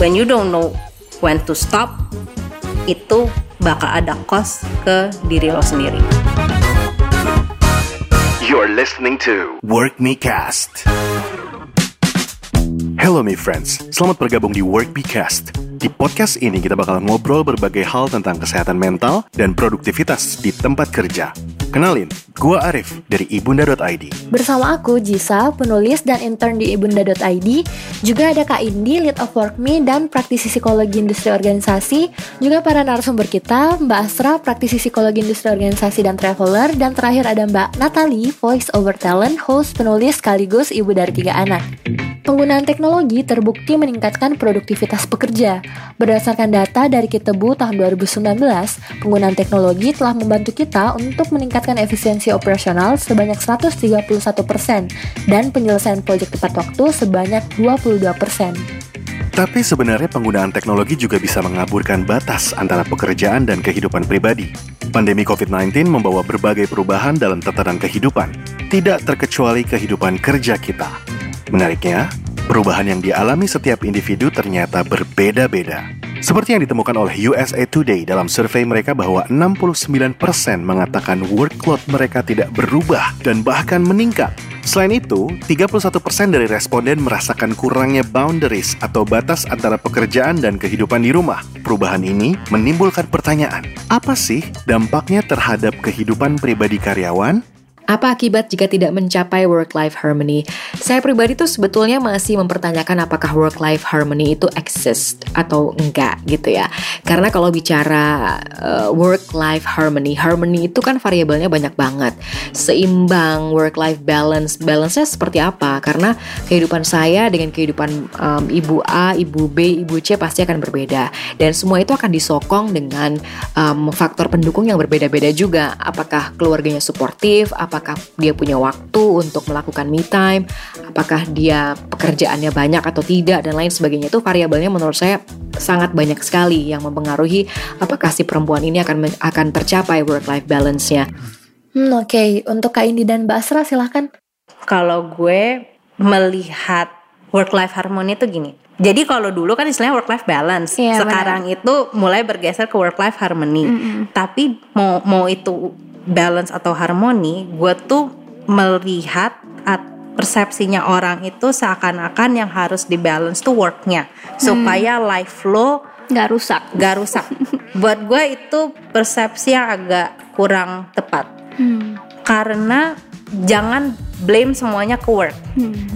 when you don't know when to stop itu bakal ada cost ke diri lo sendiri. You're listening to Work Me Cast. Hello me friends, selamat bergabung di Work Me Cast. Di podcast ini kita bakal ngobrol berbagai hal tentang kesehatan mental dan produktivitas di tempat kerja. Kenalin, gua Arif dari ibunda.id. Bersama aku Jisa, penulis dan intern di ibunda.id. Juga ada Kak Indi, lead of work me dan praktisi psikologi industri organisasi. Juga para narasumber kita, Mbak Asra, praktisi psikologi industri organisasi dan traveler. Dan terakhir ada Mbak Natalie, voice over talent, host, penulis sekaligus ibu dari tiga anak. Penggunaan teknologi terbukti meningkatkan produktivitas pekerja. Berdasarkan data dari Kitebu tahun 2019, penggunaan teknologi telah membantu kita untuk meningkatkan efisiensi operasional sebanyak 131% dan penyelesaian proyek tepat waktu sebanyak 22%. Tapi sebenarnya penggunaan teknologi juga bisa mengaburkan batas antara pekerjaan dan kehidupan pribadi. Pandemi COVID-19 membawa berbagai perubahan dalam tatanan kehidupan, tidak terkecuali kehidupan kerja kita. Menariknya, perubahan yang dialami setiap individu ternyata berbeda-beda. Seperti yang ditemukan oleh USA Today dalam survei mereka bahwa 69% mengatakan workload mereka tidak berubah dan bahkan meningkat. Selain itu, 31% dari responden merasakan kurangnya boundaries atau batas antara pekerjaan dan kehidupan di rumah. Perubahan ini menimbulkan pertanyaan, apa sih dampaknya terhadap kehidupan pribadi karyawan? Apa akibat jika tidak mencapai work-life harmony? Saya pribadi tuh sebetulnya masih mempertanyakan apakah work-life harmony itu exist atau enggak gitu ya. Karena kalau bicara uh, work-life harmony, harmony itu kan variabelnya banyak banget. Seimbang, work-life balance, balance-nya seperti apa? Karena kehidupan saya dengan kehidupan um, ibu A, ibu B, ibu C pasti akan berbeda. Dan semua itu akan disokong dengan um, faktor pendukung yang berbeda-beda juga. Apakah keluarganya suportif? Apakah apakah dia punya waktu untuk melakukan me time, apakah dia pekerjaannya banyak atau tidak dan lain sebagainya itu variabelnya menurut saya sangat banyak sekali yang mempengaruhi apakah si perempuan ini akan akan tercapai work life balance-nya. Hmm, oke, okay. untuk Kak Indi dan Mbak Asra silahkan. Kalau gue melihat work life harmony itu gini. Jadi kalau dulu kan istilahnya work life balance, yeah, sekarang benar. itu mulai bergeser ke work life harmony. Mm -hmm. Tapi mau mau itu balance atau harmoni, gue tuh melihat at persepsinya orang itu seakan-akan yang harus dibalance tuh worknya supaya hmm. life lo nggak rusak nggak rusak buat gue itu persepsi yang agak kurang tepat hmm. karena jangan blame semuanya ke work hmm.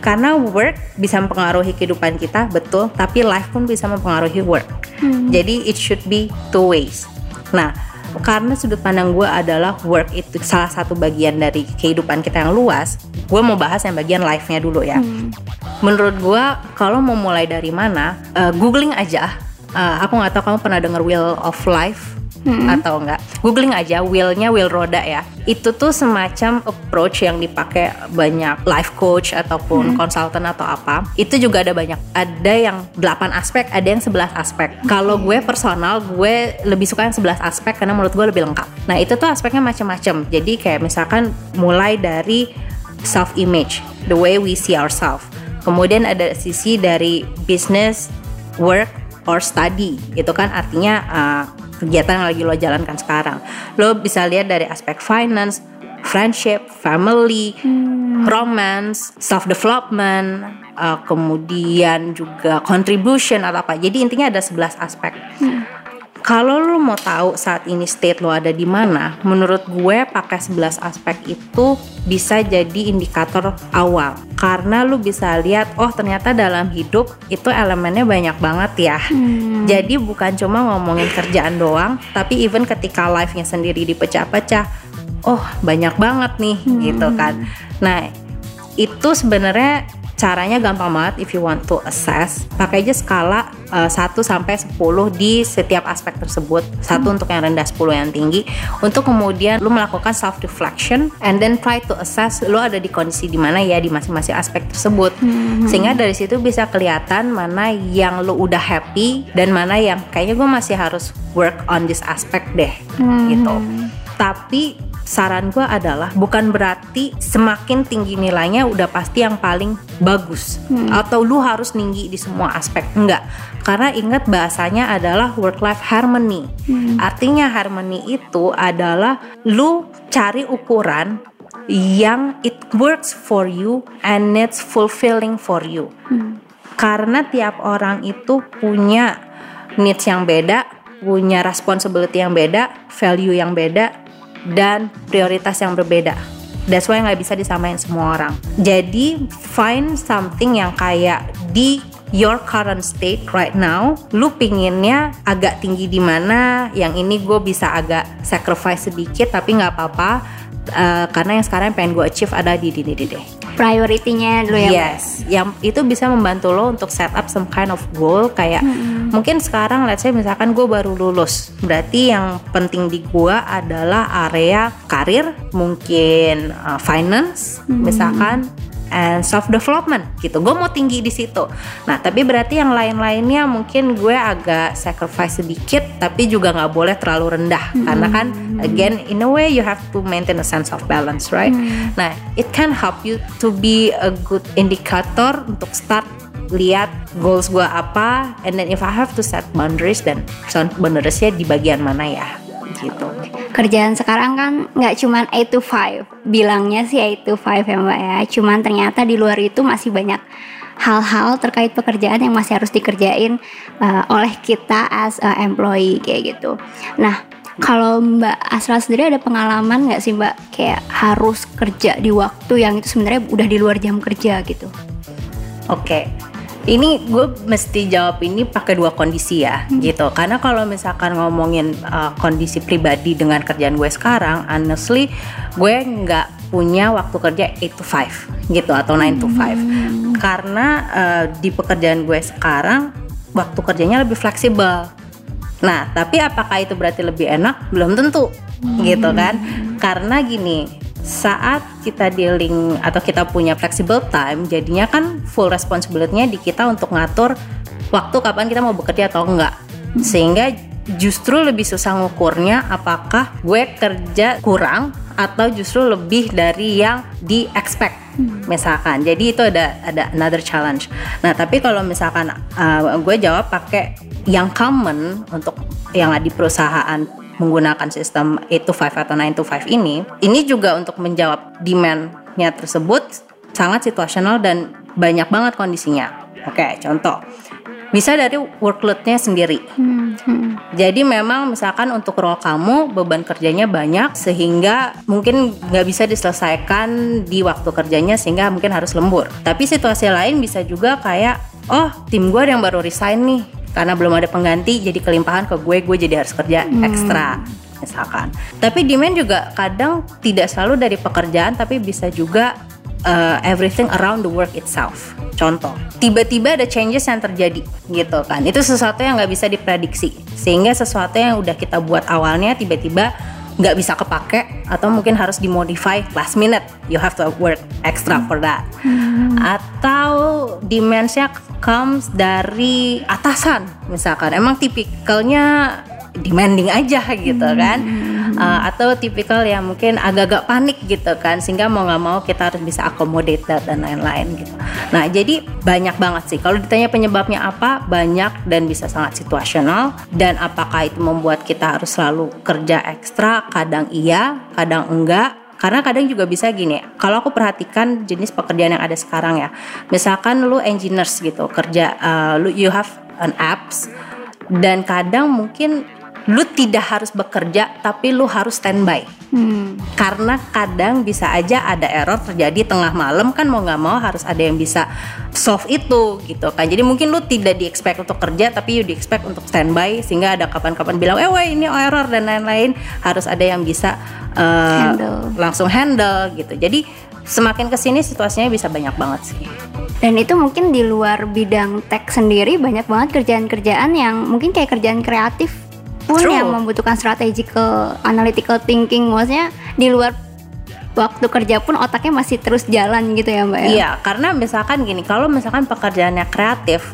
karena work bisa mempengaruhi kehidupan kita betul tapi life pun bisa mempengaruhi work hmm. jadi it should be two ways nah karena sudut pandang gue adalah work itu salah satu bagian dari kehidupan kita yang luas gue mau bahas yang bagian life-nya dulu ya. Hmm. menurut gue kalau mau mulai dari mana uh, googling aja. Uh, aku nggak tahu kamu pernah denger wheel of life hmm. atau enggak? Googling aja wheelnya wheel roda ya. Itu tuh semacam approach yang dipakai banyak life coach ataupun konsultan hmm. atau apa. Itu juga ada banyak. Ada yang 8 aspek ada yang 11 aspek. Kalau gue personal gue lebih suka yang 11 aspek karena menurut gue lebih lengkap. Nah itu tuh aspeknya macam-macam. Jadi kayak misalkan mulai dari self image the way we see ourselves. Kemudian ada sisi dari business work or study. Itu kan artinya uh, kegiatan yang lagi lo jalankan sekarang. Lo bisa lihat dari aspek finance, friendship, family, hmm. romance, self development, uh, kemudian juga contribution atau apa. Jadi intinya ada 11 aspek. Hmm kalau lo mau tahu saat ini state lo ada di mana, menurut gue pakai 11 aspek itu bisa jadi indikator awal. Karena lo bisa lihat, oh ternyata dalam hidup itu elemennya banyak banget ya. Hmm. Jadi bukan cuma ngomongin kerjaan doang, tapi even ketika life-nya sendiri dipecah-pecah, oh banyak banget nih hmm. gitu kan. Nah, itu sebenarnya caranya gampang banget if you want to assess pakai aja skala uh, 1 sampai 10 di setiap aspek tersebut satu hmm. untuk yang rendah 10 yang tinggi untuk kemudian lu melakukan self reflection and then try to assess lu ada di kondisi di mana ya di masing-masing aspek tersebut hmm. sehingga dari situ bisa kelihatan mana yang lu udah happy dan mana yang kayaknya gue masih harus work on this aspect deh hmm. gitu tapi saran gue adalah bukan berarti semakin tinggi nilainya udah pasti yang paling bagus hmm. atau lu harus tinggi di semua aspek enggak karena ingat bahasanya adalah work life harmony hmm. artinya harmony itu adalah lu cari ukuran yang it works for you and it's fulfilling for you hmm. karena tiap orang itu punya needs yang beda punya responsibility yang beda value yang beda dan prioritas yang berbeda. That's why nggak bisa disamain semua orang. Jadi find something yang kayak di your current state right now, lu pinginnya agak tinggi di mana, yang ini gue bisa agak sacrifice sedikit tapi nggak apa-apa uh, karena yang sekarang pengen gue achieve ada di di di deh prioritinya dulu ya yes yang itu bisa membantu lo untuk set up some kind of goal kayak hmm. mungkin sekarang let's say misalkan gue baru lulus berarti yang penting di gue adalah area karir mungkin uh, finance hmm. misalkan and self development gitu. Gue mau tinggi di situ. Nah, tapi berarti yang lain-lainnya mungkin gue agak sacrifice sedikit, tapi juga nggak boleh terlalu rendah hmm. karena kan again in a way you have to maintain a sense of balance, right? Hmm. Nah, it can help you to be a good indicator untuk start lihat goals gue apa, and then if I have to set boundaries, dan boundariesnya di bagian mana ya, gitu kerjaan sekarang kan nggak cuman 8 to 5 bilangnya sih 8 to 5 ya mbak ya. Cuman ternyata di luar itu masih banyak hal-hal terkait pekerjaan yang masih harus dikerjain uh, oleh kita as a employee kayak gitu. Nah kalau Mbak Asra sendiri ada pengalaman nggak sih Mbak kayak harus kerja di waktu yang itu sebenarnya udah di luar jam kerja gitu? Oke, okay ini gue mesti jawab ini pakai dua kondisi ya hmm. gitu karena kalau misalkan ngomongin uh, kondisi pribadi dengan kerjaan gue sekarang honestly gue nggak punya waktu kerja 8 to 5 gitu atau 9 to 5 hmm. karena uh, di pekerjaan gue sekarang waktu kerjanya lebih fleksibel nah tapi apakah itu berarti lebih enak belum tentu hmm. gitu kan karena gini saat kita dealing atau kita punya flexible time jadinya kan full responsibility-nya di kita untuk ngatur waktu kapan kita mau bekerja atau enggak. Sehingga justru lebih susah ngukurnya apakah gue kerja kurang atau justru lebih dari yang di expect misalkan jadi itu ada ada another challenge. Nah tapi kalau misalkan uh, gue jawab pakai yang common untuk yang di perusahaan menggunakan sistem 8 to 5 atau 9 to 5 ini, ini juga untuk menjawab demand-nya tersebut sangat situasional dan banyak banget kondisinya. Oke, contoh bisa dari workloadnya sendiri. Hmm, hmm. Jadi memang misalkan untuk role kamu beban kerjanya banyak sehingga mungkin nggak bisa diselesaikan di waktu kerjanya sehingga mungkin harus lembur. Tapi situasi lain bisa juga kayak oh tim gue yang baru resign nih karena belum ada pengganti jadi kelimpahan ke gue gue jadi harus kerja hmm. ekstra misalkan. Tapi demand juga kadang tidak selalu dari pekerjaan tapi bisa juga uh, everything around the work itself. Contoh tiba-tiba ada changes yang terjadi gitu kan. Itu sesuatu yang nggak bisa diprediksi. Sehingga sesuatu yang udah kita buat awalnya tiba-tiba nggak bisa kepake atau mungkin harus dimodify last minute you have to work extra for that hmm. atau dimensinya comes dari atasan misalkan emang tipikalnya demanding aja gitu hmm. Uh, atau tipikal yang mungkin agak-agak panik gitu kan sehingga mau nggak mau kita harus bisa accommodate that dan lain-lain gitu. Nah jadi banyak banget sih. Kalau ditanya penyebabnya apa banyak dan bisa sangat situasional. Dan apakah itu membuat kita harus selalu kerja ekstra? Kadang iya kadang enggak. Karena kadang juga bisa gini kalau aku perhatikan jenis pekerjaan yang ada sekarang ya. Misalkan lu engineers gitu kerja uh, lu you have an apps. Dan kadang mungkin lu tidak harus bekerja tapi lu harus standby. Hmm. karena kadang bisa aja ada error terjadi tengah malam kan mau nggak mau harus ada yang bisa solve itu gitu kan. Jadi mungkin lu tidak di expect untuk kerja tapi you di expect untuk standby sehingga ada kapan-kapan bilang eh wah ini error dan lain-lain. Harus ada yang bisa uh, handle. langsung handle gitu. Jadi semakin ke sini situasinya bisa banyak banget sih. Dan itu mungkin di luar bidang tech sendiri banyak banget kerjaan-kerjaan yang mungkin kayak kerjaan kreatif pun True. yang membutuhkan strategical analytical thinking maksudnya di luar waktu kerja pun otaknya masih terus jalan gitu ya mbak ya iya karena misalkan gini kalau misalkan pekerjaannya kreatif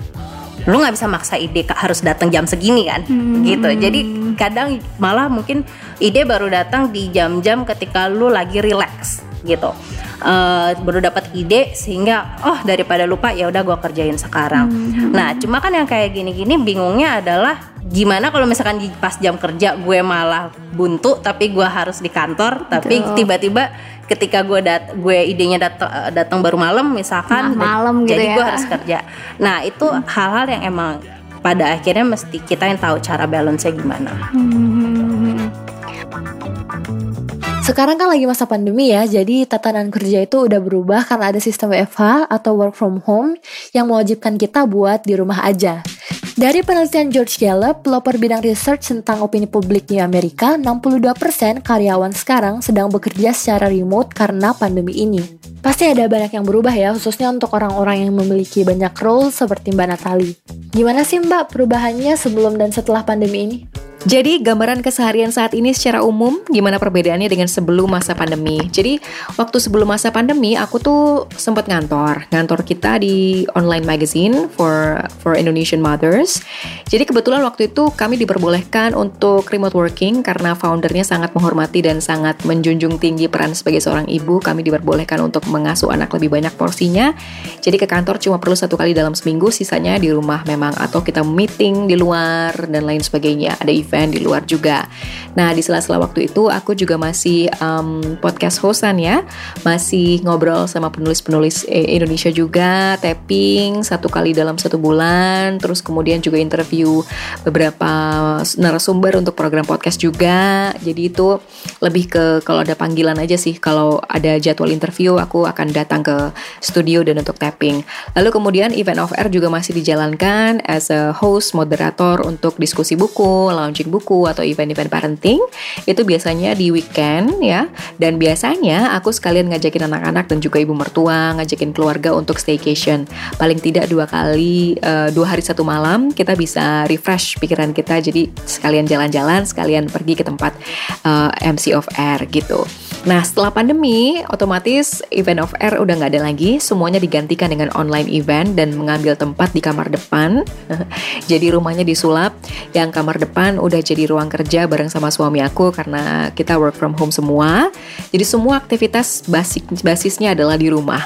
lu nggak bisa maksa ide harus datang jam segini kan hmm. gitu jadi kadang malah mungkin ide baru datang di jam-jam ketika lu lagi relax gitu uh, baru dapat ide sehingga oh daripada lupa ya udah gue kerjain sekarang. Hmm. Nah cuma kan yang kayak gini-gini bingungnya adalah gimana kalau misalkan di pas jam kerja gue malah buntu tapi gue harus di kantor tapi tiba-tiba ketika gue dat gue idenya datang datang baru malam misalkan nah, malam gitu jadi ya. gue harus kerja. Nah itu hal-hal yang emang pada akhirnya mesti kita yang tahu cara balance-nya gimana. Hmm. Sekarang kan lagi masa pandemi ya, jadi tatanan kerja itu udah berubah karena ada sistem WFH atau work from home yang mewajibkan kita buat di rumah aja. Dari penelitian George Gallup, pelopor bidang research tentang opini publik di Amerika, 62% karyawan sekarang sedang bekerja secara remote karena pandemi ini. Pasti ada banyak yang berubah ya, khususnya untuk orang-orang yang memiliki banyak role seperti Mbak Natali. Gimana sih Mbak perubahannya sebelum dan setelah pandemi ini? Jadi gambaran keseharian saat ini secara umum gimana perbedaannya dengan sebelum masa pandemi. Jadi waktu sebelum masa pandemi aku tuh sempat ngantor. Ngantor kita di online magazine for for Indonesian mothers. Jadi kebetulan waktu itu kami diperbolehkan untuk remote working karena foundernya sangat menghormati dan sangat menjunjung tinggi peran sebagai seorang ibu. Kami diperbolehkan untuk mengasuh anak lebih banyak porsinya. Jadi ke kantor cuma perlu satu kali dalam seminggu, sisanya di rumah memang atau kita meeting di luar dan lain sebagainya. Ada event di luar juga. Nah, di sela-sela waktu itu aku juga masih um, podcast hostan ya, masih ngobrol sama penulis-penulis eh, Indonesia juga, tapping satu kali dalam satu bulan, terus kemudian juga interview beberapa narasumber untuk program podcast juga. Jadi itu lebih ke kalau ada panggilan aja sih, kalau ada jadwal interview aku akan datang ke studio dan untuk tapping. Lalu kemudian event of air juga masih dijalankan as a host moderator untuk diskusi buku, launching buku atau event-event parenting itu biasanya di weekend ya. Dan biasanya aku sekalian ngajakin anak-anak dan juga ibu mertua ngajakin keluarga untuk staycation. Paling tidak dua kali uh, dua hari satu malam kita bisa refresh pikiran kita. Jadi sekalian jalan-jalan sekalian pergi ke tempat uh, eh, MC of Air gitu Nah setelah pandemi otomatis event of air udah nggak ada lagi. Semuanya digantikan dengan online event dan mengambil tempat di kamar depan. Jadi rumahnya disulap. Yang kamar depan udah jadi ruang kerja bareng sama suami aku karena kita work from home semua. Jadi semua aktivitas basic basisnya adalah di rumah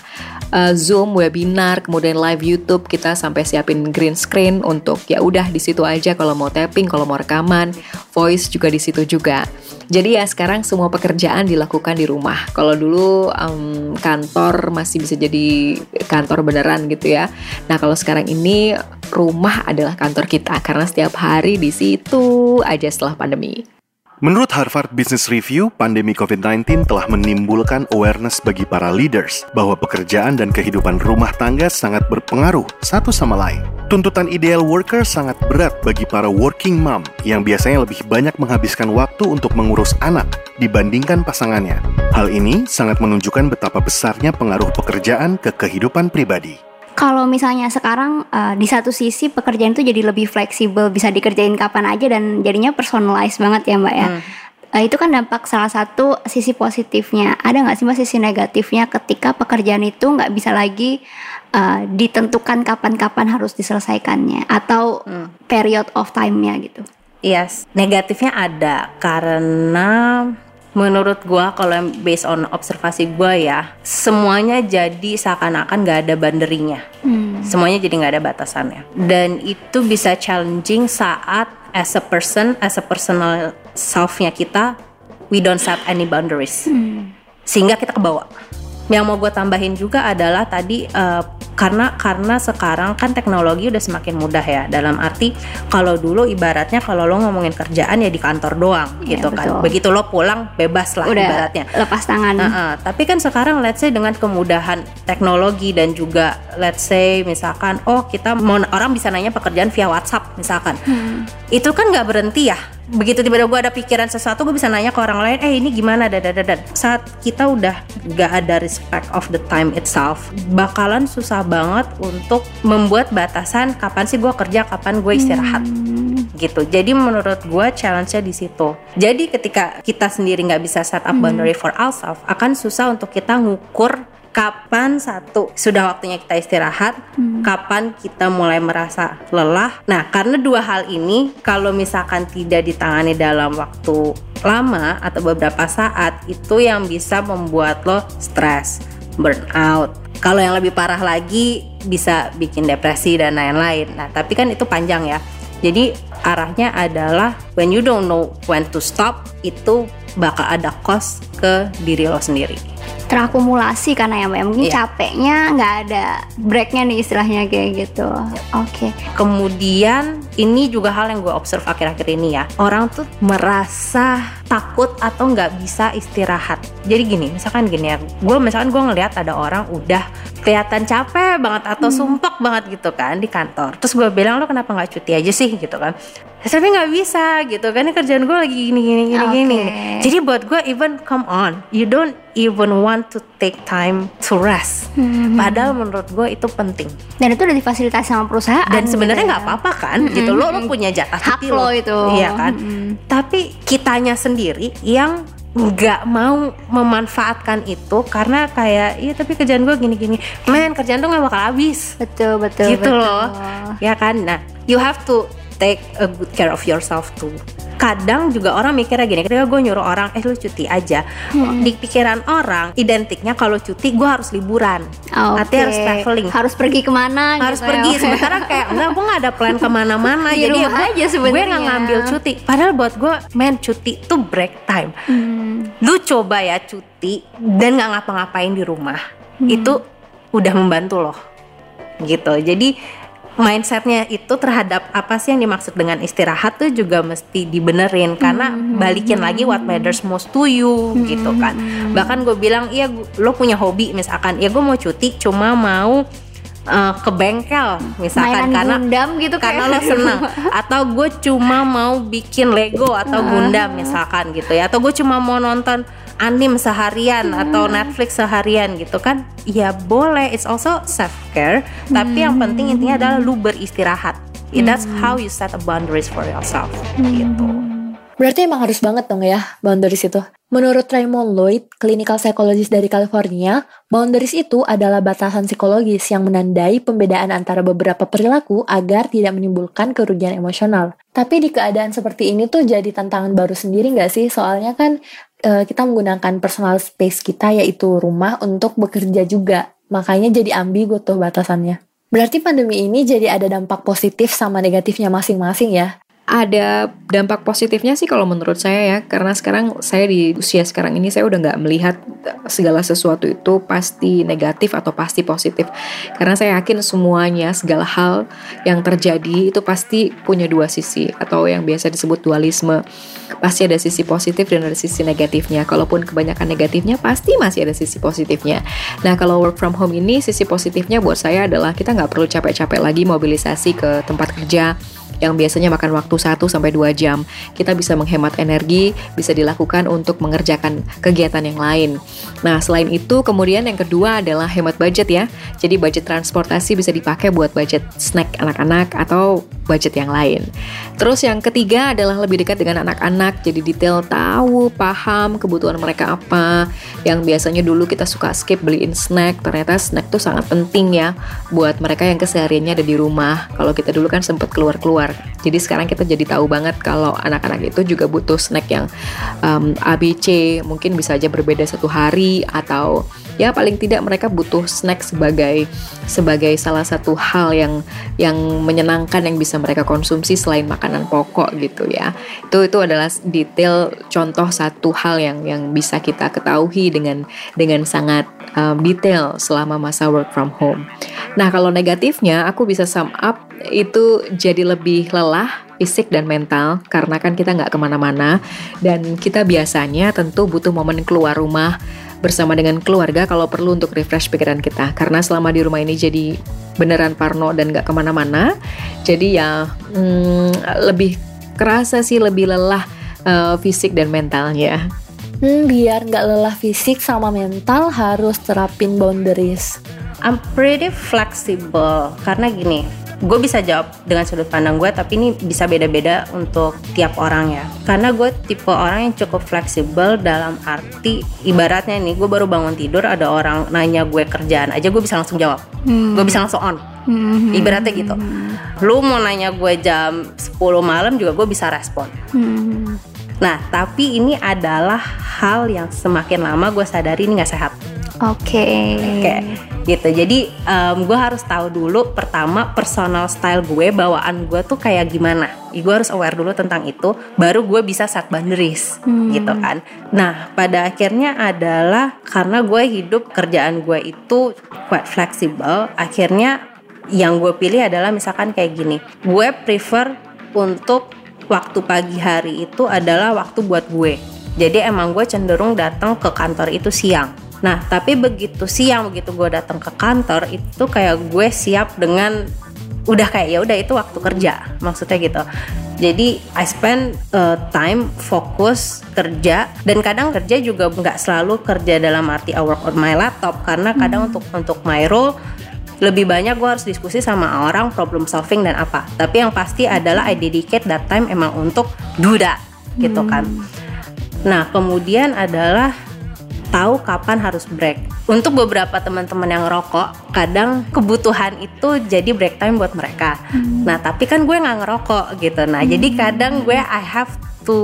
uh, Zoom, webinar, kemudian live YouTube kita sampai siapin green screen untuk ya udah di situ aja kalau mau tapping, kalau mau rekaman, voice juga di situ juga. Jadi ya sekarang semua pekerjaan dilakukan di rumah. Kalau dulu um, kantor masih bisa jadi kantor beneran gitu ya. Nah kalau sekarang ini rumah adalah kantor kita karena setiap hari di situ aja setelah pandemi. Menurut Harvard Business Review, pandemi COVID-19 telah menimbulkan awareness bagi para leaders bahwa pekerjaan dan kehidupan rumah tangga sangat berpengaruh satu sama lain. Tuntutan ideal worker sangat berat bagi para working mom yang biasanya lebih banyak menghabiskan waktu untuk mengurus anak dibandingkan pasangannya. Hal ini sangat menunjukkan betapa besarnya pengaruh pekerjaan ke kehidupan pribadi kalau misalnya sekarang uh, di satu sisi pekerjaan itu jadi lebih fleksibel bisa dikerjain kapan aja dan jadinya personalized banget ya mbak ya hmm. uh, itu kan dampak salah satu sisi positifnya ada nggak sih mbak sisi negatifnya ketika pekerjaan itu nggak bisa lagi uh, ditentukan kapan-kapan harus diselesaikannya atau hmm. period of time-nya gitu yes negatifnya ada karena menurut gue kalau based on observasi gue ya semuanya jadi seakan-akan gak ada banderinya hmm. semuanya jadi gak ada batasannya dan itu bisa challenging saat as a person as a personal selfnya kita we don't set any boundaries hmm. sehingga kita kebawa yang mau gue tambahin juga adalah tadi uh, karena karena sekarang kan teknologi udah semakin mudah ya. Dalam arti kalau dulu ibaratnya kalau lo ngomongin kerjaan ya di kantor doang ya, gitu kan. begitu lo pulang bebas lah udah ibaratnya. lepas tangan. Uh -uh. tapi kan sekarang let's say dengan kemudahan teknologi dan juga let's say misalkan oh kita mau orang bisa nanya pekerjaan via WhatsApp misalkan. Hmm. itu kan nggak berhenti ya begitu tiba-tiba gue ada pikiran sesuatu gue bisa nanya ke orang lain eh ini gimana? Dan saat kita udah gak ada respect of the time itself bakalan susah banget untuk membuat batasan kapan sih gue kerja kapan gue istirahat. Hmm. gitu. Jadi menurut gue challenge-nya di situ. Jadi ketika kita sendiri nggak bisa set up boundary hmm. for ourselves akan susah untuk kita ngukur kapan satu sudah waktunya kita istirahat, hmm. kapan kita mulai merasa lelah. Nah, karena dua hal ini kalau misalkan tidak ditangani dalam waktu lama atau beberapa saat itu yang bisa membuat lo stres, burnout. Kalau yang lebih parah lagi bisa bikin depresi dan lain-lain. Nah, tapi kan itu panjang ya. Jadi arahnya adalah when you don't know when to stop itu bakal ada cost ke diri lo sendiri terakumulasi karena ya mbak mungkin yeah. capeknya nggak ada breaknya nih istilahnya kayak gitu. Oke. Okay. kemudian ini juga hal yang gue observe akhir-akhir ini ya. Orang tuh merasa takut atau nggak bisa istirahat. Jadi gini misalkan gini ya gue misalkan gue ngelihat ada orang udah kelihatan capek banget atau hmm. sumpek banget gitu kan di kantor. Terus gue bilang lo kenapa nggak cuti aja sih? Gitu kan tapi nggak bisa gitu kan. Ini kerjaan gue lagi gini gini gini okay. gini jadi buat gue even come on you don't even want to take time to rest. Hmm. padahal menurut gue itu penting. Dan itu udah difasilitasi sama perusahaan dan sebenarnya gitu nggak gitu apa-apa kan hmm. gitu. Lo lo punya jatah hak lo itu. Iya kan? Hmm. tapi kitanya sendiri yang nggak mau memanfaatkan itu karena kayak iya tapi kerjaan gue gini-gini men kerjaan tuh nggak bakal habis. Betul betul gitu betul. loh ya kan? Nah you have to take a good care of yourself too. Kadang juga orang mikirnya gini ketika gue nyuruh orang eh lu cuti aja. Hmm. di pikiran orang identiknya kalau cuti gue harus liburan. Okay. artinya harus traveling. Harus pergi ke mana harus gitu pergi. Ya. sementara kayak enggak gue nggak ada plan ke mana-mana. Jadi ya gue, aja gue nggak ngambil cuti. Padahal buat gue main cuti tuh break time. Hmm. lu coba ya cuti dan nggak ngapa-ngapain di rumah. Hmm. itu udah membantu loh. Gitu. Jadi mindsetnya itu terhadap apa sih yang dimaksud dengan istirahat tuh juga mesti dibenerin. Karena mm-hmm. balikin lagi what matters most to you gitu kan. bahkan gue bilang iya lo punya hobi misalkan. Ya gue mau cuti cuma mau uh, ke bengkel misalkan Mainan karena gundam gitu karena lo seneng. Atau gue cuma mau bikin Lego atau gundam misalkan gitu ya. Atau gue cuma mau nonton anim seharian hmm. atau Netflix seharian gitu kan ya boleh it's also self care hmm. tapi yang penting intinya adalah lu beristirahat hmm. that's how you set a boundaries for yourself hmm. gitu Berarti emang harus banget dong ya boundaries itu. Menurut Raymond Lloyd, clinical psychologist dari California, boundaries itu adalah batasan psikologis yang menandai pembedaan antara beberapa perilaku agar tidak menimbulkan kerugian emosional. Tapi di keadaan seperti ini tuh jadi tantangan baru sendiri nggak sih? Soalnya kan uh, kita menggunakan personal space kita yaitu rumah untuk bekerja juga. Makanya jadi ambigu tuh batasannya. Berarti pandemi ini jadi ada dampak positif sama negatifnya masing-masing ya ada dampak positifnya sih kalau menurut saya ya. Karena sekarang saya di usia sekarang ini saya udah nggak melihat segala sesuatu itu pasti negatif atau pasti positif. Karena saya yakin semuanya segala hal yang terjadi itu pasti punya dua sisi. Atau yang biasa disebut dualisme. Pasti ada sisi positif dan ada sisi negatifnya. Kalaupun kebanyakan negatifnya pasti masih ada sisi positifnya. Nah kalau work from home ini sisi positifnya buat saya adalah kita nggak perlu capek-capek lagi mobilisasi ke tempat kerja yang biasanya makan waktu 1 sampai 2 jam. Kita bisa menghemat energi, bisa dilakukan untuk mengerjakan kegiatan yang lain. Nah, selain itu kemudian yang kedua adalah hemat budget ya. Jadi budget transportasi bisa dipakai buat budget snack anak-anak atau budget yang lain. Terus yang ketiga adalah lebih dekat dengan anak-anak, jadi detail tahu, paham kebutuhan mereka apa. Yang biasanya dulu kita suka skip beliin snack, ternyata snack tuh sangat penting ya buat mereka yang kesehariannya ada di rumah. Kalau kita dulu kan sempat keluar-keluar jadi sekarang kita jadi tahu banget kalau anak-anak itu juga butuh snack yang um, ABC, mungkin bisa aja berbeda satu hari atau ya paling tidak mereka butuh snack sebagai sebagai salah satu hal yang yang menyenangkan yang bisa mereka konsumsi selain makanan pokok gitu ya. Itu itu adalah detail contoh satu hal yang yang bisa kita ketahui dengan dengan sangat um, detail selama masa work from home. Nah, kalau negatifnya aku bisa sum up itu jadi lebih lelah fisik dan mental karena kan kita nggak ke mana-mana dan kita biasanya tentu butuh momen keluar rumah bersama dengan keluarga kalau perlu untuk refresh pikiran kita. Karena selama di rumah ini jadi beneran parno dan nggak ke mana-mana. Jadi ya hmm, lebih kerasa sih lebih lelah uh, fisik dan mentalnya. Hmm, biar nggak lelah fisik sama mental harus terapin boundaries. I'm pretty flexible. Karena gini gue bisa jawab dengan sudut pandang gue tapi ini bisa beda-beda untuk tiap orang ya karena gue tipe orang yang cukup fleksibel dalam arti ibaratnya nih gue baru bangun tidur ada orang nanya gue kerjaan aja gue bisa langsung jawab hmm. gue bisa langsung on hmm. ibaratnya gitu lu mau nanya gue jam 10 malam juga gue bisa respon hmm. nah tapi ini adalah hal yang semakin lama gue sadari ini gak sehat oke okay. oke okay gitu. Jadi um, gue harus tahu dulu pertama personal style gue bawaan gue tuh kayak gimana. Gue harus aware dulu tentang itu baru gue bisa set boundaries hmm. gitu kan. Nah pada akhirnya adalah karena gue hidup kerjaan gue itu quite flexible akhirnya yang gue pilih adalah misalkan kayak gini. Gue prefer untuk waktu pagi hari itu adalah waktu buat gue. Jadi emang gue cenderung datang ke kantor itu siang Nah, tapi begitu siang begitu gue datang ke kantor itu kayak gue siap dengan udah kayak ya udah itu waktu kerja maksudnya gitu. Jadi I spend uh, time fokus kerja dan kadang kerja juga nggak selalu kerja dalam arti I work on my laptop karena kadang hmm. untuk untuk my role lebih banyak gue harus diskusi sama orang problem solving dan apa. Tapi yang pasti adalah I dedicate that time emang untuk that gitu kan. Hmm. Nah kemudian adalah tahu kapan harus break. Untuk beberapa teman-teman yang ngerokok, kadang kebutuhan itu jadi break time buat mereka. Hmm. Nah, tapi kan gue nggak ngerokok gitu. Nah, hmm. jadi kadang gue I have to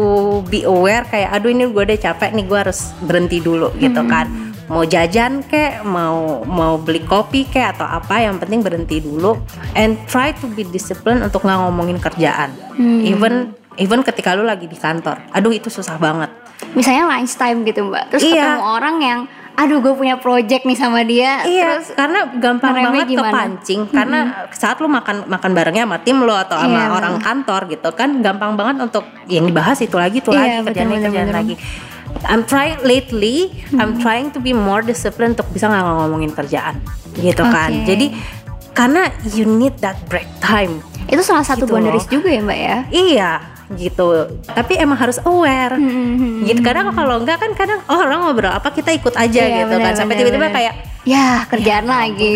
be aware kayak aduh ini gue udah capek nih gue harus berhenti dulu gitu hmm. kan. Mau jajan kek, mau mau beli kopi kek atau apa, yang penting berhenti dulu and try to be disciplined untuk nggak ngomongin kerjaan. Hmm. Even even ketika lu lagi di kantor. Aduh itu susah banget misalnya lunch time gitu mbak terus iya. ketemu orang yang aduh gue punya project nih sama dia iya terus karena gampang banget gimana? kepancing mm -hmm. karena saat lu makan makan barengnya sama tim lo atau sama iya, orang kantor gitu kan gampang banget untuk yang dibahas itu lagi itu iya, lagi kerjaan kerjaan lagi I'm trying lately hmm. I'm trying to be more disciplined untuk bisa nggak ngomongin kerjaan gitu okay. kan jadi karena you need that break time itu salah satu gitu boundaries juga ya mbak ya? Iya gitu. Tapi emang harus aware. Hmm, gitu kadang kalau enggak kan kadang oh orang ngobrol apa kita ikut aja iya, gitu bener, kan sampai tiba-tiba kayak ya kerjaan ya, lagi.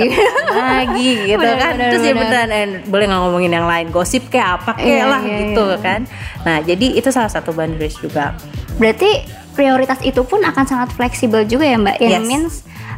lagi gitu bener, kan. bener, terus ya beneran eh, boleh nggak ngomongin yang lain? Gosip kayak apa kayak iya, lah iya, gitu iya. kan. Nah jadi itu salah satu boundaries juga. Berarti prioritas itu pun akan sangat fleksibel juga ya mbak yang yes. means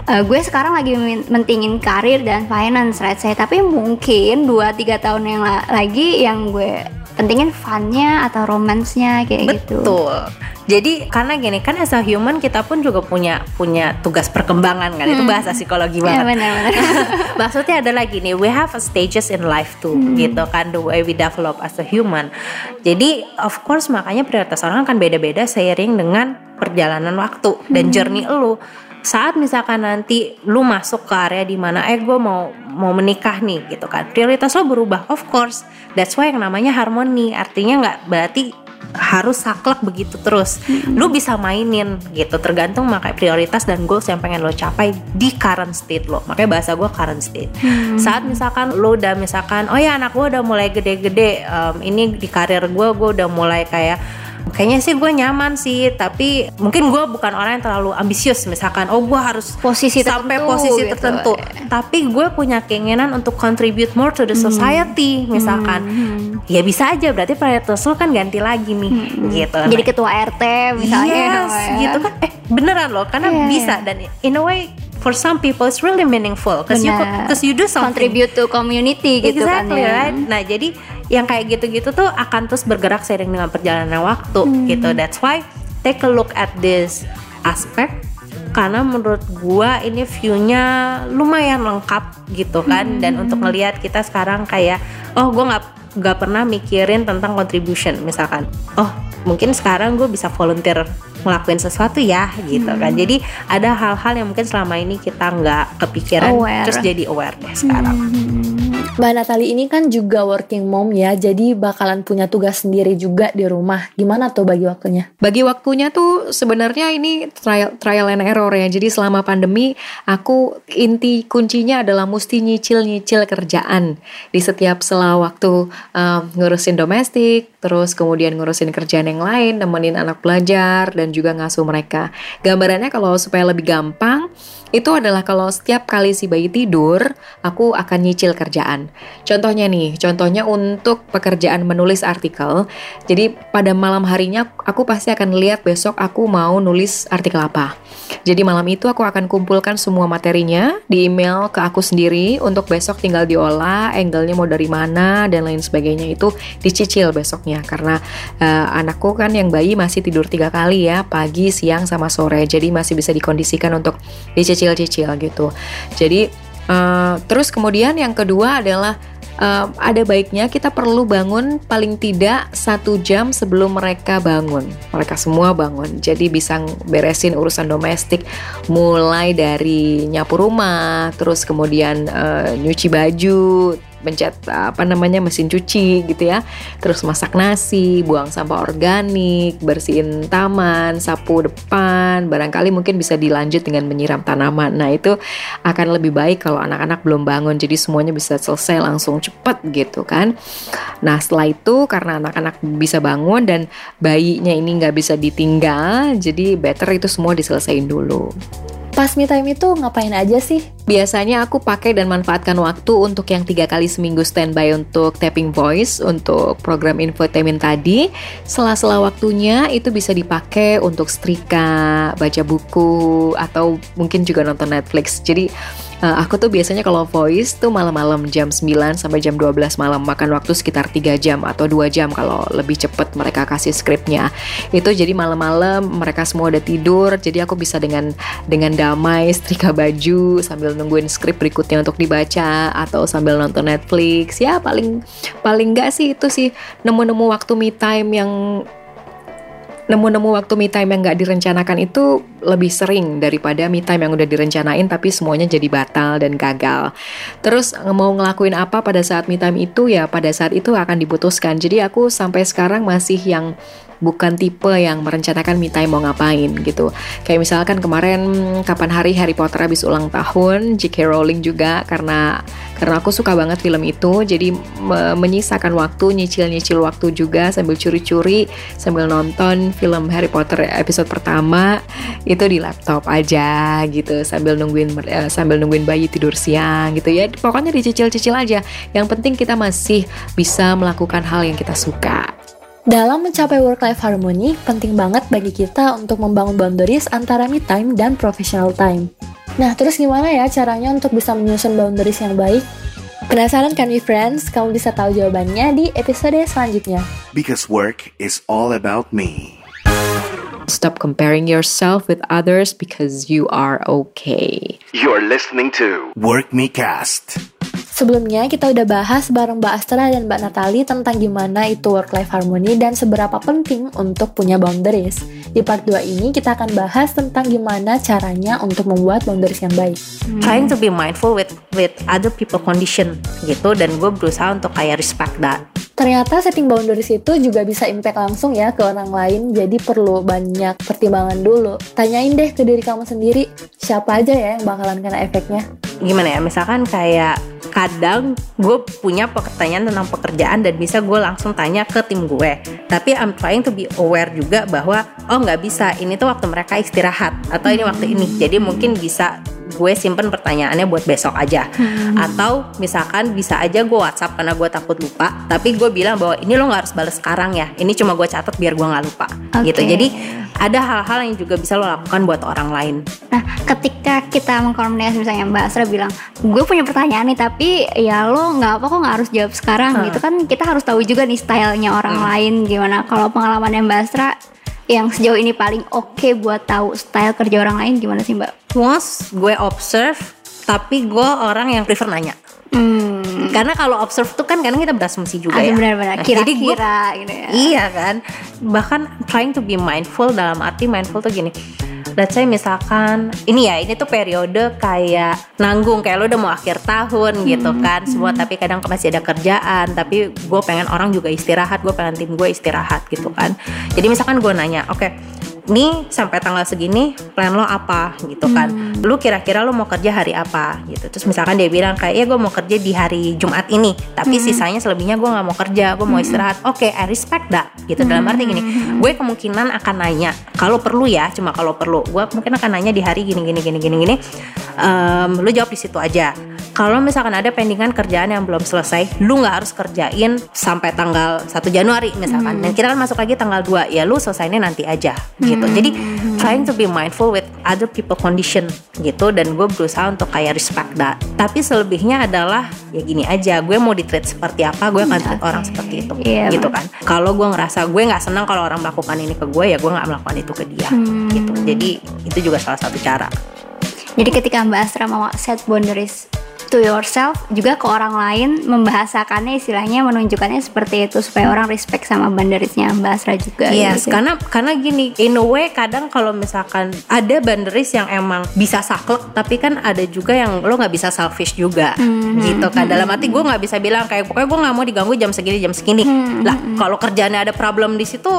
uh, gue sekarang lagi mentingin karir dan finance right saya tapi mungkin 2-3 tahun yang la lagi yang gue pentingin funnya atau romansnya kayak gitu betul jadi karena gini kan as a human kita pun juga punya punya tugas perkembangan kan hmm. itu bahasa psikologi iya, banget. Ya, benar, benar. Maksudnya adalah gini, we have a stages in life too hmm. gitu kan the way we develop as a human. Jadi of course makanya prioritas orang akan beda-beda seiring dengan perjalanan waktu dan hmm. journey lu saat misalkan nanti lu masuk ke area di mana eh gue mau mau menikah nih gitu kan. Prioritas lo berubah of course. That's why yang namanya harmoni. Artinya nggak berarti harus saklek begitu terus. Hmm. lu bisa mainin gitu. Tergantung makanya prioritas dan goals yang pengen lo capai di current state lo. Makanya bahasa gue current state. Hmm. saat misalkan lo udah misalkan oh ya anak gue udah mulai gede-gede um, ini di karir gue gue udah mulai kayak kayaknya sih gue nyaman sih tapi mungkin gue bukan orang yang terlalu ambisius misalkan oh gue harus posisi sampai tertentu, posisi gitu. tertentu tapi gue punya keinginan untuk contribute more to the hmm. society hmm. misalkan hmm. ya bisa aja berarti prioritas lo kan ganti lagi nih hmm. gitu jadi nah. ketua RT misalnya yes, ya. gitu kan eh beneran loh karena yeah. bisa dan in a way for some people it's really meaningful because you because you do something contribute to community gitu kan ya. right nah jadi yang kayak gitu-gitu tuh akan terus bergerak seiring dengan perjalanan waktu hmm. gitu that's why take a look at this aspect karena menurut gua ini viewnya lumayan lengkap gitu kan hmm. dan untuk melihat kita sekarang kayak oh gua nggak nggak pernah mikirin tentang contribution misalkan oh mungkin sekarang gue bisa volunteer ngelakuin sesuatu ya gitu kan. hmm. kan jadi ada hal-hal yang mungkin selama ini kita nggak kepikiran aware. terus jadi aware deh sekarang hmm. Mbak Natali ini kan juga working mom ya, jadi bakalan punya tugas sendiri juga di rumah. Gimana tuh bagi waktunya? Bagi waktunya tuh sebenarnya ini trial trial and error ya. Jadi selama pandemi aku inti kuncinya adalah mesti nyicil-nyicil kerjaan di setiap sela waktu um, ngurusin domestik, terus kemudian ngurusin kerjaan yang lain, nemenin anak belajar dan juga ngasuh mereka. Gambarannya kalau supaya lebih gampang, itu adalah kalau setiap kali si bayi tidur, aku akan nyicil kerjaan. Contohnya nih, contohnya untuk pekerjaan menulis artikel. Jadi pada malam harinya aku pasti akan lihat besok aku mau nulis artikel apa. Jadi malam itu aku akan kumpulkan semua materinya di email ke aku sendiri untuk besok tinggal diolah, angle-nya mau dari mana dan lain sebagainya itu dicicil besoknya karena uh, anakku kan yang bayi masih tidur tiga kali ya pagi, siang sama sore. Jadi masih bisa dikondisikan untuk dicicil-cicil gitu. Jadi uh, terus kemudian yang kedua adalah uh, ada baiknya kita perlu bangun paling tidak satu jam sebelum mereka bangun. Mereka semua bangun, jadi bisa beresin urusan domestik, mulai dari nyapu rumah, terus kemudian uh, nyuci baju, pencet apa namanya mesin cuci gitu ya. Terus masak nasi buang sampah organik bersihin taman sapu depan. Barangkali mungkin bisa dilanjut dengan menyiram tanaman. Nah itu akan lebih baik kalau anak-anak belum bangun. Jadi semuanya bisa selesai langsung cepet gitu kan. Nah setelah itu karena anak-anak bisa bangun dan bayinya ini nggak bisa ditinggal jadi better itu semua diselesaikan dulu Pas me time itu ngapain aja sih? Biasanya aku pakai dan manfaatkan waktu untuk yang tiga kali seminggu standby untuk tapping voice untuk program infotainment tadi. Sela-sela waktunya itu bisa dipakai untuk setrika, baca buku, atau mungkin juga nonton Netflix. Jadi uh, aku tuh biasanya kalau voice tuh malam-malam jam 9 sampai jam 12 malam. Makan waktu sekitar 3 jam atau 2 jam kalau lebih cepet mereka kasih skripnya itu jadi malam-malam mereka semua udah tidur jadi aku bisa dengan dengan damai setrika baju sambil nungguin skrip berikutnya untuk dibaca atau sambil nonton Netflix. Ya paling paling enggak sih itu sih nemu-nemu waktu me time yang nemu-nemu waktu me time yang nggak direncanakan itu lebih sering daripada me time yang udah direncanain tapi semuanya jadi batal dan gagal. Terus mau ngelakuin apa pada saat me time itu ya pada saat itu akan diputuskan. Jadi aku sampai sekarang masih yang bukan tipe yang merencanakan me time mau ngapain gitu. Kayak misalkan kemarin kapan hari Harry Potter habis ulang tahun, J.K. Rowling juga karena karena aku suka banget film itu, jadi me menyisakan waktu, nyicil-nyicil waktu juga sambil curi-curi sambil nonton film Harry Potter episode pertama itu di laptop aja gitu sambil nungguin uh, sambil nungguin bayi tidur siang gitu ya. Pokoknya dicicil-cicil aja. Yang penting kita masih bisa melakukan hal yang kita suka. Dalam mencapai work-life harmony, penting banget bagi kita untuk membangun boundaries antara me time dan professional time. Nah, terus gimana ya caranya untuk bisa menyusun boundaries yang baik? Penasaran kan, my friends? Kamu bisa tahu jawabannya di episode selanjutnya. Because work is all about me. Stop comparing yourself with others because you are okay. You're listening to Work Me Cast. Sebelumnya kita udah bahas bareng Mbak Astra dan Mbak Natali tentang gimana itu work-life harmony dan seberapa penting untuk punya boundaries. Di part 2 ini kita akan bahas tentang gimana caranya untuk membuat boundaries yang baik. Hmm. Trying to be mindful with with other people condition gitu dan gue berusaha untuk kayak respect that. Ternyata setting boundaries itu juga bisa impact langsung ya ke orang lain, jadi perlu banyak pertimbangan dulu. Tanyain deh ke diri kamu sendiri, siapa aja ya yang bakalan kena efeknya. Gimana ya, misalkan kayak kadang gue punya pertanyaan tentang pekerjaan dan bisa gue langsung tanya ke tim gue tapi I'm trying to be aware juga bahwa oh nggak bisa ini tuh waktu mereka istirahat atau ini waktu ini jadi mungkin bisa gue simpen pertanyaannya buat besok aja hmm. atau misalkan bisa aja gue WhatsApp karena gue takut lupa tapi gue bilang bahwa ini lo nggak harus balas sekarang ya ini cuma gue catat biar gue nggak lupa okay. gitu jadi ada hal-hal yang juga bisa lo lakukan buat orang lain nah ketika kita mengkomunikasi misalnya Mbak Asra bilang gue punya pertanyaan nih tapi ya lo nggak apa kok nggak harus jawab sekarang hmm. gitu kan kita harus tahu juga nih stylenya orang hmm. lain gimana kalau pengalamannya Mbak Asra yang sejauh ini paling oke okay buat tahu style kerja orang lain gimana sih Mbak? Once gue observe, tapi gue orang yang prefer nanya. Hmm. Karena kalau observe tuh kan kadang kita berasumsi juga Ada ya. Benar-benar. Nah, Kira-kira gitu ya. Iya kan. Bahkan trying to be mindful dalam arti mindful tuh gini let's say misalkan ini ya ini tuh periode kayak nanggung kayak lo udah mau akhir tahun hmm. gitu kan semua hmm. tapi kadang masih ada kerjaan tapi gue pengen orang juga istirahat gue pengen tim gue istirahat gitu kan jadi misalkan gue nanya oke okay, nih sampai tanggal segini plan lo apa gitu kan hmm. lu kira-kira lo mau kerja hari apa gitu terus misalkan dia bilang kayak ya gue mau kerja di hari Jumat ini tapi hmm. sisanya selebihnya gue nggak mau kerja gue mau hmm. istirahat oke okay, I respect that gitu hmm. dalam arti gini gue kemungkinan akan nanya kalau perlu ya cuma kalau perlu gue mungkin akan nanya di hari gini gini gini gini gini um, lu jawab di situ aja kalau misalkan ada pendingan kerjaan yang belum selesai, lu nggak harus kerjain sampai tanggal 1 Januari misalkan. Hmm. Dan kita kan masuk lagi tanggal 2, ya lu selesainya nanti aja gitu. Hmm. Jadi trying to be mindful with other people condition gitu dan gue berusaha untuk kayak respect that. Tapi selebihnya adalah ya gini aja, gue mau di treat seperti apa, gue akan treat okay. orang seperti itu yeah. gitu kan. Kalau gue ngerasa gue nggak senang kalau orang melakukan ini ke gue, ya gue nggak melakukan itu ke dia hmm. gitu. Jadi itu juga salah satu cara. Jadi ketika Mbak Astra mau set boundaries to yourself juga ke orang lain membahasakannya istilahnya menunjukkannya seperti itu supaya orang respect sama banderisnya Mbak Asra juga yes gitu. karena karena gini in a way kadang kalau misalkan ada banderis yang emang bisa saklek tapi kan ada juga yang lo nggak bisa selfish juga hmm, gitu kan. Dalam arti gue nggak bisa bilang kayak pokoknya gue nggak mau diganggu jam segini jam segini. Hmm, lah kalau kerjanya ada problem di situ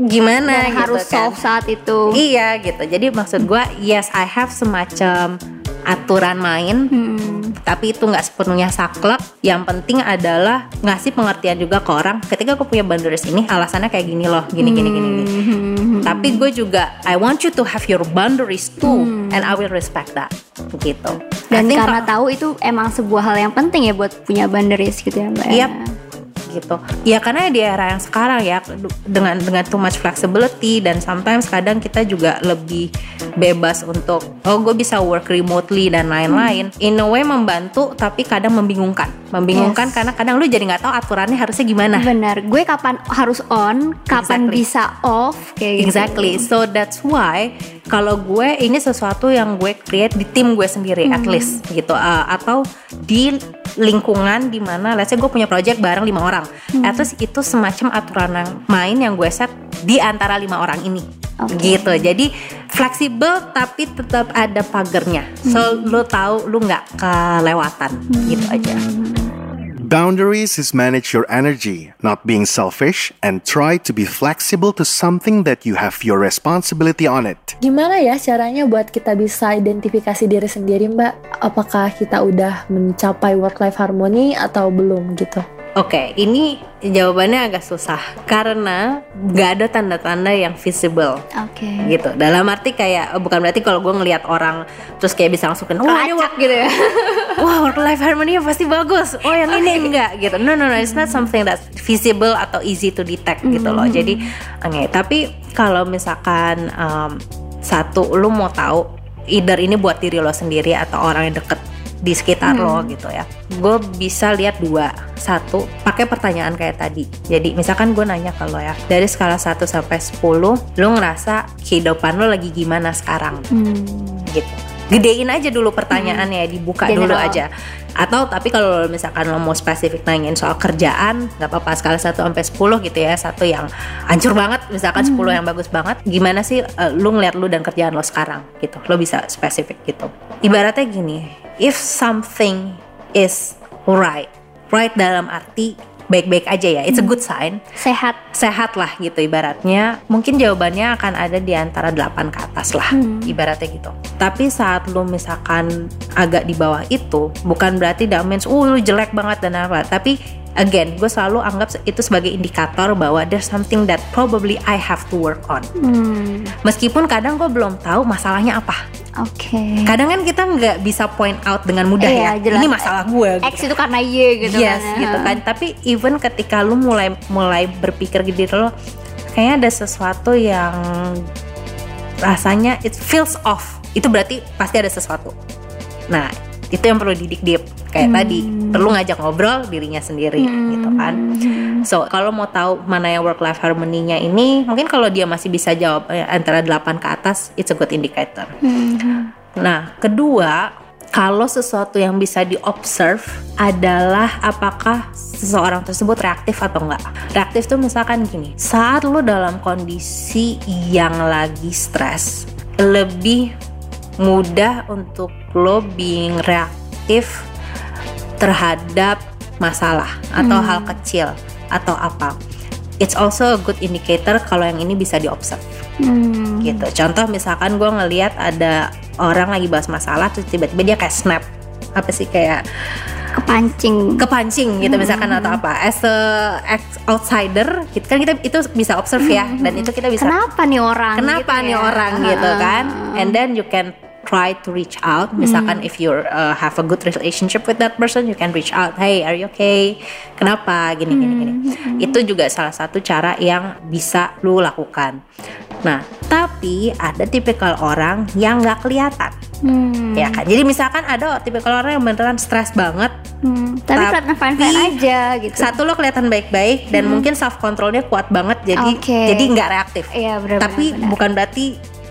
gimana Dan gitu harus kan. solve saat itu. Iya gitu. Jadi maksud gue yes I have semacam aturan main hmm. tapi itu nggak sepenuhnya saklek yang penting adalah ngasih pengertian juga ke orang ketika aku punya boundaries ini alasannya kayak gini loh gini gini gini, gini. Hmm. tapi gue juga I want you to have your boundaries too hmm. and I will respect that gitu dan karena tahu itu emang sebuah hal yang penting ya buat punya boundaries gitu ya mbak yep. Ya gitu ya karena di era yang sekarang ya dengan dengan too much flexibility dan sometimes kadang kita juga lebih bebas untuk oh gue bisa work remotely dan lain-lain hmm. in a way membantu tapi kadang membingungkan membingungkan yes. karena kadang lu jadi nggak tahu aturannya harusnya gimana benar gue kapan harus on kapan exactly. bisa off kayak gitu. exactly so that's why kalau gue ini sesuatu yang gue create di tim gue sendiri hmm. at least gitu uh, atau di lingkungan di mana let's say gue punya project bareng lima orang hmm. at least itu semacam aturan yang main yang gue set di antara lima orang ini okay. gitu jadi fleksibel tapi tetap ada pagernya so hmm. lo tahu lo nggak kelewatan hmm. gitu aja Boundaries is manage your energy, not being selfish, and try to be flexible to something that you have your responsibility on it. Gimana ya caranya buat kita bisa identifikasi diri sendiri, Mbak? Apakah kita udah mencapai work-life harmony atau belum gitu? Oke, okay, ini jawabannya agak susah karena nggak ada tanda-tanda yang visible. Oke. Okay. Gitu. Dalam arti kayak oh, bukan berarti kalau gue ngelihat orang terus kayak bisa langsung oh ini work gitu ya. Wah, work life harmony pasti bagus. Oh, yang okay. ini enggak gitu. No, no, no, it's not something that visible atau easy to detect mm -hmm. gitu loh. Mm-hmm. Jadi, oke, okay. tapi kalau misalkan um, satu lu mau tahu either ini buat diri lo sendiri atau orang yang deket di sekitar hmm. lo gitu ya gue bisa lihat dua satu pakai pertanyaan kayak tadi jadi misalkan gue nanya ke lo ya dari skala 1 sampai 10 lo ngerasa kehidupan lo lagi gimana sekarang hmm. gitu gedein aja dulu pertanyaannya hmm. dibuka General. dulu aja atau tapi kalau misalkan lo mau spesifik nanyain soal kerjaan nggak apa-apa skala 1 sampai 10 gitu ya satu yang hancur banget misalkan hmm. 10 yang bagus banget gimana sih uh, lu ngeliat lu dan kerjaan lo sekarang gitu lo bisa spesifik gitu ibaratnya gini if something is right. Right dalam arti baik-baik aja ya. It's a good sign. Sehat. Sehat lah gitu ibaratnya. Mungkin jawabannya akan ada di antara 8 ke atas lah hmm. ibaratnya gitu. Tapi saat lu misalkan agak di bawah itu bukan berarti that means uh lu jelek banget dan apa. Tapi again gue selalu anggap itu sebagai indikator bahwa there's something that probably I have to work on. Hmm. Meskipun kadang gue belum tahu masalahnya apa. Oke. Okay. Kadang kan kita nggak bisa point out dengan mudah eh, ya. Jelas. Ini masalah gue. X gitu. itu karena Y gitu yes, kan. gitu kan. Tapi even ketika lu mulai mulai berpikir gitu lo, kayaknya ada sesuatu yang rasanya it feels off. Itu berarti pasti ada sesuatu. Nah, itu yang perlu didik deep kayak hmm. tadi perlu ngajak ngobrol dirinya sendiri hmm. gitu kan so kalau mau tahu mana yang work life harmony-nya ini mungkin kalau dia masih bisa jawab eh, antara 8 ke atas it's a good indicator hmm. nah kedua kalau sesuatu yang bisa diobserve adalah apakah seseorang tersebut reaktif atau enggak. Reaktif tuh misalkan gini, saat lo dalam kondisi yang lagi stres, lebih mudah untuk lo being reaktif terhadap masalah atau hmm. hal kecil atau apa. it's also a good indicator kalau yang ini bisa diobserve hmm. gitu contoh misalkan gue ngelihat ada orang lagi bahas masalah terus tiba-tiba dia kayak snap apa sih kayak kepancing kepancing gitu hmm. misalkan atau apa as a outsider gitu kan kita itu bisa observe ya hmm. dan itu kita bisa kenapa nih orang kenapa gitu nih ya? orang gitu kan and then you can try to reach out misalkan hmm. if you uh, have a good relationship with that person you can reach out hey are you okay kenapa gini gini gini hmm. itu juga salah satu cara yang bisa lu lakukan nah tapi ada tipikal orang yang nggak kelihatan Hmm. Ya kan. Jadi misalkan ada tipikal orang yang beneran stres banget. Hmm. Tapi, kelihatan fine fine aja gitu. Satu lo kelihatan baik-baik dan hmm. mungkin self controlnya kuat banget. Jadi okay. jadi nggak reaktif. Iya benar. Tapi benar. bukan berarti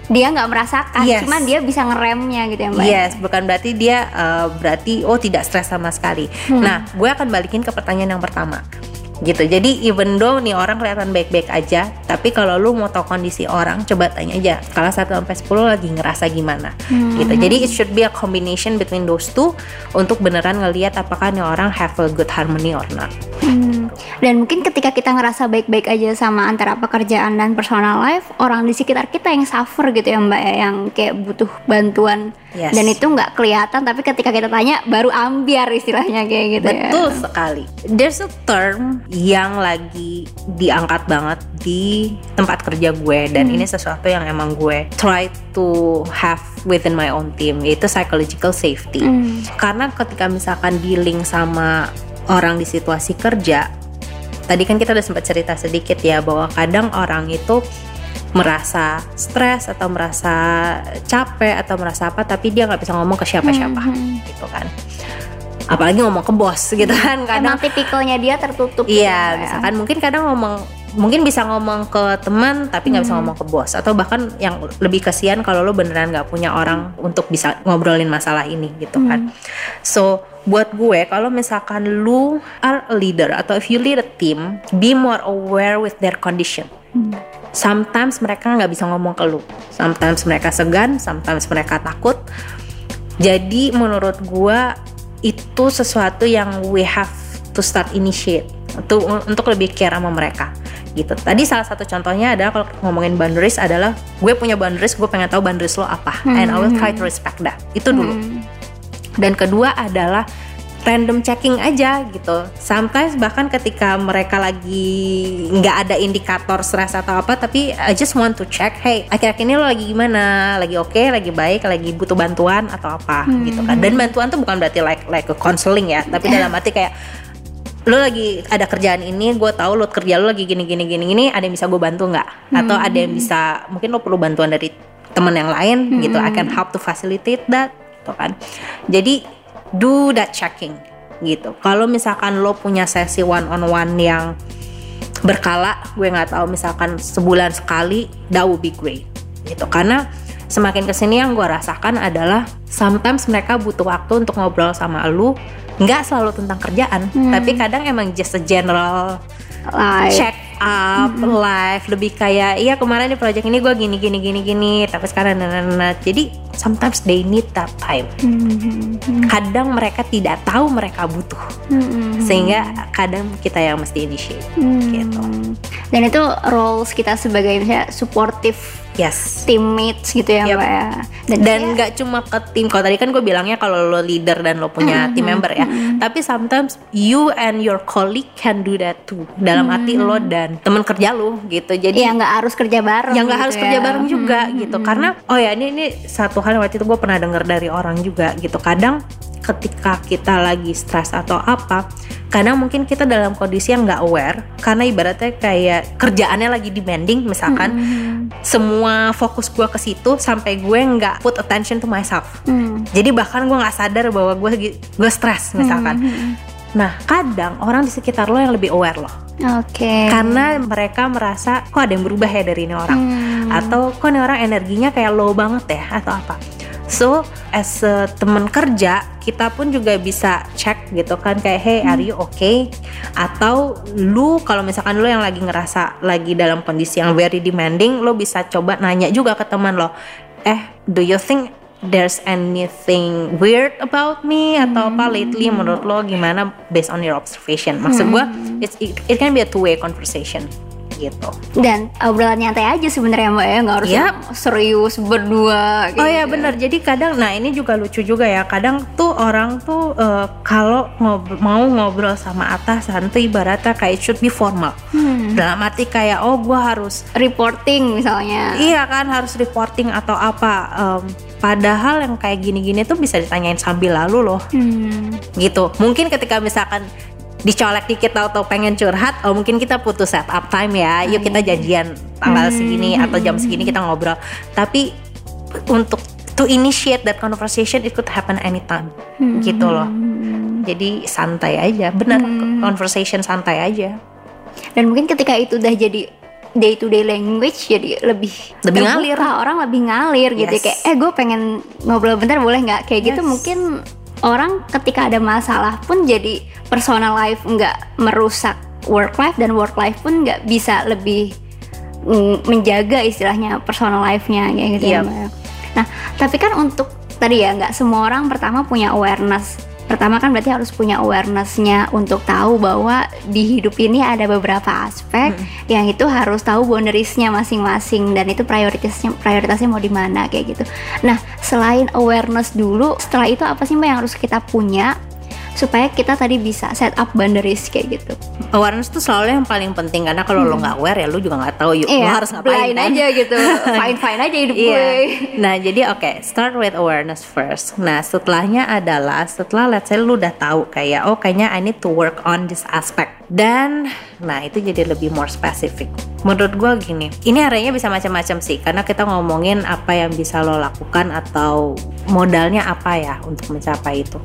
dia nggak merasakan, yes. cuman dia bisa ngeremnya gitu ya mbak. Yes, bukan berarti dia uh, berarti oh tidak stres sama sekali. Hmm. Nah, gue akan balikin ke pertanyaan yang pertama gitu jadi even though nih orang kelihatan baik-baik aja tapi kalau lu mau tahu kondisi orang coba tanya aja kalau 1 sampai 10 lagi ngerasa gimana hmm. gitu jadi it should be a combination between those two untuk beneran ngelihat apakah nih orang have a good harmony or not hmm. Dan mungkin ketika kita ngerasa baik-baik aja sama antara pekerjaan dan personal life orang di sekitar kita yang suffer gitu ya mbak ya yang kayak butuh bantuan yes. dan itu nggak kelihatan tapi ketika kita tanya baru ambiar istilahnya kayak gitu betul ya betul sekali there's a term yang lagi diangkat banget di tempat kerja gue dan hmm. ini sesuatu yang emang gue try to have within my own team yaitu psychological safety. Hmm. Karena ketika misalkan dealing sama orang di situasi kerja, tadi kan kita udah sempat cerita sedikit ya bahwa kadang orang itu merasa stres atau merasa capek atau merasa apa tapi dia nggak bisa ngomong ke siapa-siapa hmm. hmm. gitu kan apalagi ngomong ke bos gitu kan kadang Emang tipikalnya dia tertutup gitu iya gitu, misalkan ya. mungkin kadang ngomong mungkin bisa ngomong ke teman tapi nggak hmm. bisa ngomong ke bos atau bahkan yang lebih kasihan kalau lo beneran nggak punya orang untuk bisa ngobrolin masalah ini gitu kan so buat gue kalau misalkan lu are a leader atau if you lead a team be more aware with their condition hmm. sometimes mereka nggak bisa ngomong ke lu sometimes mereka segan sometimes mereka takut jadi menurut gue itu sesuatu yang we have to start initiate untuk untuk lebih care sama mereka gitu. Tadi salah satu contohnya adalah kalau ngomongin boundaries adalah gue punya boundaries, gue pengen tahu boundaries lo apa, hmm. and I will try to respect that. Itu dulu. Hmm. Dan kedua adalah random checking aja gitu. Sometimes bahkan ketika mereka lagi nggak ada indikator stres atau apa, tapi I just want to check, hey, akhir-akhir ini lo lagi gimana? Lagi oke, okay, lagi baik, lagi butuh bantuan atau apa hmm. gitu kan. Dan bantuan tuh bukan berarti like like a counseling ya, tapi dalam arti kayak lo lagi ada kerjaan ini, gue tahu lo kerja lo lagi gini gini gini gini, ada yang bisa gue bantu nggak? Atau hmm. ada yang bisa, mungkin lo perlu bantuan dari teman yang lain hmm. gitu, I can help to facilitate that, gitu kan. Jadi do that checking gitu. Kalau misalkan lo punya sesi one on one yang berkala, gue nggak tahu misalkan sebulan sekali, that would be great gitu. Karena semakin ke sini yang gue rasakan adalah sometimes mereka butuh waktu untuk ngobrol sama lo, nggak selalu tentang kerjaan, hmm. tapi kadang emang just a general live. check up mm -hmm. live lebih kayak iya kemarin di project ini gue gini gini gini gini tapi sekarang nah, nah, nah. jadi sometimes they need that time mm -hmm. kadang mereka tidak tahu mereka butuh mm -hmm. sehingga kadang kita yang mesti initiate mm -hmm. gitu dan itu roles kita sebagai misalnya supportive yes teammates gitu ya yep. mbak ya dan nggak cuma ke tim kalau tadi kan gue bilangnya kalau lo leader dan lo punya mm-hmm. team member ya mm-hmm. tapi sometimes you and your colleague can do that too dalam mm-hmm. arti lo dan teman kerja lo gitu jadi ya nggak harus kerja bareng yang nggak gitu harus ya. kerja bareng juga mm-hmm. gitu karena oh ya ini ini satu hal yang waktu itu gue pernah dengar dari orang juga gitu kadang ketika kita lagi stres atau apa kadang mungkin kita dalam kondisi yang nggak aware karena ibaratnya kayak kerjaannya lagi demanding misalkan hmm. semua fokus gue ke situ sampai gue nggak put attention to myself hmm. jadi bahkan gue nggak sadar bahwa gue gue stres misalkan hmm. nah kadang orang di sekitar lo yang lebih aware loh Oke. Okay. Karena mereka merasa kok ada yang berubah ya dari ini orang, hmm. atau kok ini orang energinya kayak low banget ya, atau apa. So as a teman kerja kita pun juga bisa cek gitu kan kayak hey are you okay? Atau lu kalau misalkan lu yang lagi ngerasa lagi dalam kondisi yang very demanding lo bisa coba nanya juga ke teman lo. Eh do you think there's anything weird about me? Atau apa lately menurut lo gimana based on your observation? Maksud gue hmm. it can be a two way conversation gitu dan obrolan nyantai aja sebenarnya mbak ya nggak harus Yap. serius berdua Oh ya gitu. benar. Jadi kadang, nah ini juga lucu juga ya. Kadang tuh orang tuh eh, kalau ngob- mau ngobrol sama atasan tuh ibaratnya kayak it should be formal. Hmm. Dalam arti kayak oh gue harus reporting misalnya iya kan harus reporting atau apa. Em, padahal yang kayak gini-gini tuh bisa ditanyain sambil lalu loh, Hmm. gitu. Mungkin ketika misalkan dicolek dikit atau pengen curhat, oh mungkin kita putus set up time ya. Yuk kita janjian tanggal segini atau jam segini kita ngobrol. Tapi untuk to initiate that conversation it could happen anytime, gitu loh. Jadi santai aja, benar conversation santai aja. dan mungkin ketika itu udah jadi day to day language jadi lebih Lebih ngalir. orang lebih ngalir gitu Yes. kayak eh gue pengen ngobrol bentar boleh nggak kayak gitu Yes. mungkin orang ketika ada masalah pun jadi personal life nggak merusak work life dan work life pun nggak bisa lebih mm, menjaga istilahnya personal life-nya kayak gitu ya Yep. Mbak ya. Nah tapi kan untuk tadi ya nggak semua orang pertama punya awareness pertama kan berarti harus punya awarenessnya untuk tahu bahwa di hidup ini ada beberapa aspek yang itu harus tahu boundariesnya masing-masing dan itu prioritasnya prioritasnya mau di mana kayak gitu. Nah selain awareness dulu, setelah itu apa sih mbak yang harus kita punya supaya kita tadi bisa set up boundaries kayak gitu. Awareness tuh selalu yang paling penting karena kalau lo nggak aware ya lo juga nggak tahu yuk lo harus ngapain blind kan? aja gitu, fine fine aja hidup Iya. gue. Nah, jadi oke, start with awareness first. Nah, setelahnya adalah setelah let's say lu udah tahu kayak oh kayaknya I need to work on this aspect. Dan nah itu jadi lebih more specific. Menurut gua gini, ini areanya bisa macam-macam sih karena kita ngomongin apa yang bisa lo lakukan atau modalnya apa ya untuk mencapai itu.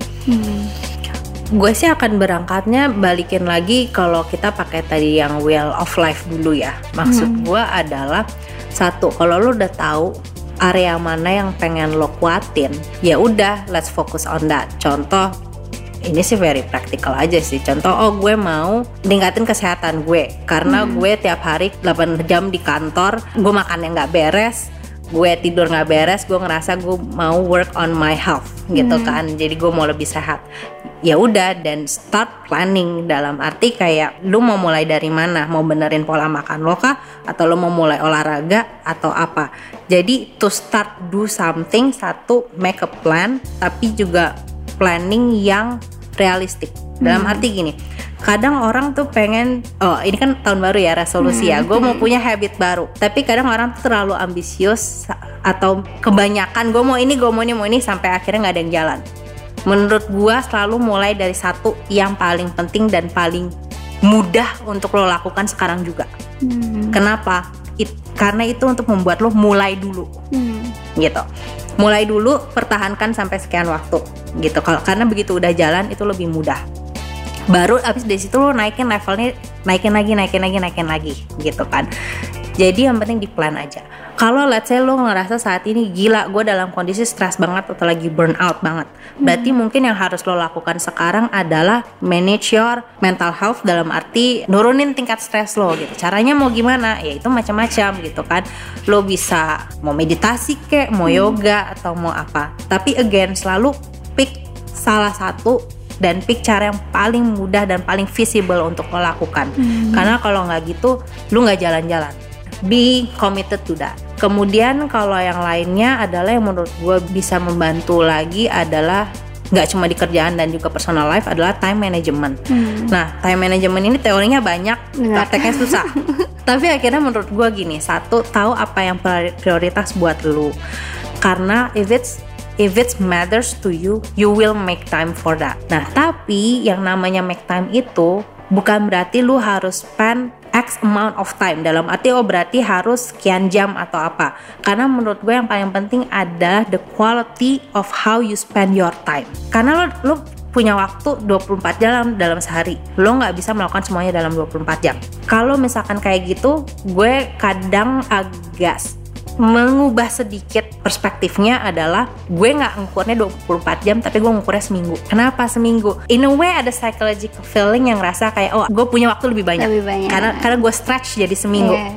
Gue sih akan berangkatnya balikin lagi kalau kita pakai tadi yang wheel of life dulu ya. Maksud gue adalah satu, kalau lo udah tahu area mana yang pengen lo kuatin, ya udah let's focus on that. Contoh ini sih very practical aja sih. Contoh, oh gue mau ningkatin kesehatan gue karena gue tiap hari 8 jam di kantor, gue makan yang nggak beres, gue tidur nggak beres, gue ngerasa gue mau work on my health gitu kan. Jadi gue mau lebih sehat. Ya udah dan start planning dalam arti kayak lu mau mulai dari mana? Mau benerin pola makan lo kah atau lu mau mulai olahraga atau apa? Jadi to start do something satu make a plan tapi juga planning yang realistik. Dalam arti gini, kadang orang tuh pengen, oh ini kan tahun baru ya resolusi ya, gue mau punya habit baru. Tapi kadang orang tuh terlalu ambisius atau kebanyakan gue mau ini, gue mau ini, mau ini sampai akhirnya nggak ada yang jalan. Menurut gue selalu mulai dari satu yang paling penting dan paling mudah untuk lo lakukan sekarang juga. Kenapa? It- karena itu untuk membuat lo mulai dulu gitu. Mulai dulu, pertahankan sampai sekian waktu gitu. Kalau karena begitu udah jalan itu lebih mudah. Baru abis dari situ lo naikin levelnya, naikin lagi, naikin lagi, naikin lagi gitu kan. Jadi yang penting di plan aja. Kalau let's say lo ngerasa saat ini gila, gue dalam kondisi stres banget atau lagi burn out banget. Berarti mungkin yang harus lo lakukan sekarang adalah manage your mental health dalam arti nurunin tingkat stres lo gitu. Caranya mau gimana? Ya itu macam-macam gitu kan. Lo bisa mau meditasi kek, mau yoga atau mau apa. Tapi again selalu pick salah satu dan pick cara yang paling mudah dan paling visible untuk lo lakukan. Karena kalau nggak gitu, lu nggak jalan-jalan. Be committed to that. Kemudian kalau yang lainnya adalah yang menurut gue bisa membantu lagi adalah nggak cuma di kerjaan dan juga personal life adalah time management. Nah, time management ini teorinya banyak, prakteknya susah. Tapi akhirnya menurut gue gini, satu tahu apa yang priori- prioritas buat lu. Karena if it's if it matters to you, you will make time for that. Nah, tapi yang namanya make time itu bukan berarti lu harus spend X amount of time. Dalam arti oh berarti harus sekian jam atau apa. Karena menurut gue yang paling penting adalah the quality of how you spend your time. Karena lo, lo punya waktu 24 jam dalam sehari. Lo nggak bisa melakukan semuanya dalam 24 jam. Kalau misalkan kayak gitu gue kadang agak mengubah sedikit perspektifnya adalah gue nggak ngukurnya 24 jam tapi gue ngukurnya seminggu kenapa seminggu in a way ada psychological feeling yang rasa kayak oh gue punya waktu lebih banyak, Lebih banyak. karena karena gue stretch jadi seminggu Iya.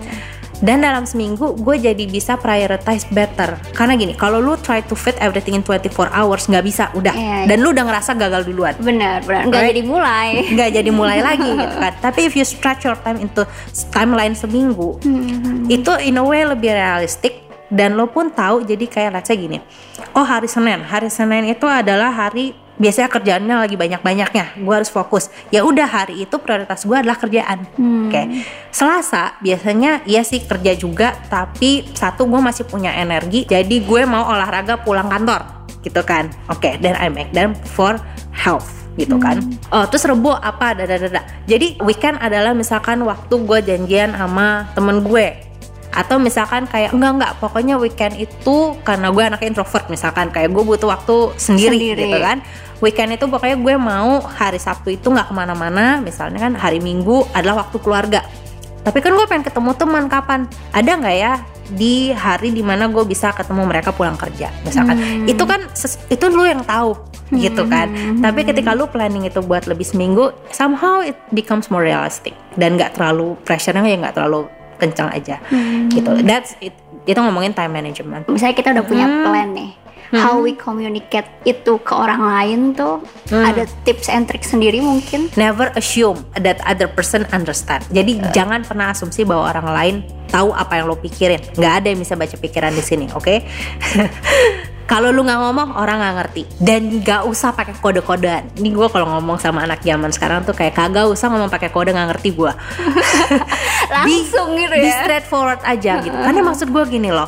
Dan dalam seminggu gue jadi bisa prioritize better. Karena gini kalau lu try to fit everything in 24 hours nggak bisa udah. Iya, dan lu udah ngerasa gagal duluan. Benar benar. Nggak Right. jadi mulai. Nggak jadi mulai lagi gitu kan. Tapi if you stretch your time into timeline seminggu itu in a way lebih realistik. Dan lo pun tahu jadi kayak let's say gini oh hari Senin. Hari Senin itu adalah hari biasanya kerjaannya lagi banyak-banyaknya. Gue harus fokus. Ya udah hari itu prioritas gue adalah kerjaan. Oke. Selasa biasanya iya sih kerja juga tapi satu gue masih punya energi jadi gue mau olahraga pulang kantor gitu kan. Oke then I make them for health gitu kan. Oh terus rebo apa? Dada dada jadi weekend adalah misalkan waktu gue janjian sama temen gue atau misalkan kayak enggak enggak pokoknya weekend itu karena gue anaknya introvert misalkan kayak gue butuh waktu sendiri, Sendiri. gitu kan weekend itu pokoknya gue mau hari Sabtu itu nggak ke mana-mana. Misalnya kan hari Minggu adalah waktu keluarga. Tapi kan gue pengen ketemu teman kapan? Ada nggak ya di hari di mana gue bisa ketemu mereka pulang kerja misalkan? Itu kan itu lu yang tahu gitu kan? Tapi ketika lu planning itu buat lebih seminggu somehow it becomes more realistic. Dan nggak terlalu pressure-nya ya nggak terlalu kencang aja. Gitu. That's it. Itu ngomongin time management. Misalnya kita udah punya Hmm. plan nih how we communicate itu ke orang lain tuh Hmm. ada tips and trick sendiri mungkin never assume that other person understand. Jadi jangan pernah asumsi bahwa orang lain tahu apa yang lo pikirin. Nggak ada yang bisa baca pikiran di sini, oke? kalau lu nggak ngomong orang nggak ngerti dan nggak usah pakai kode-kodean. Ini gue kalau ngomong sama anak zaman sekarang tuh kayak kagak usah ngomong pakai kode nggak ngerti gue. langsung gitu Be ya straightforward aja gitu. Karena maksud gue gini loh.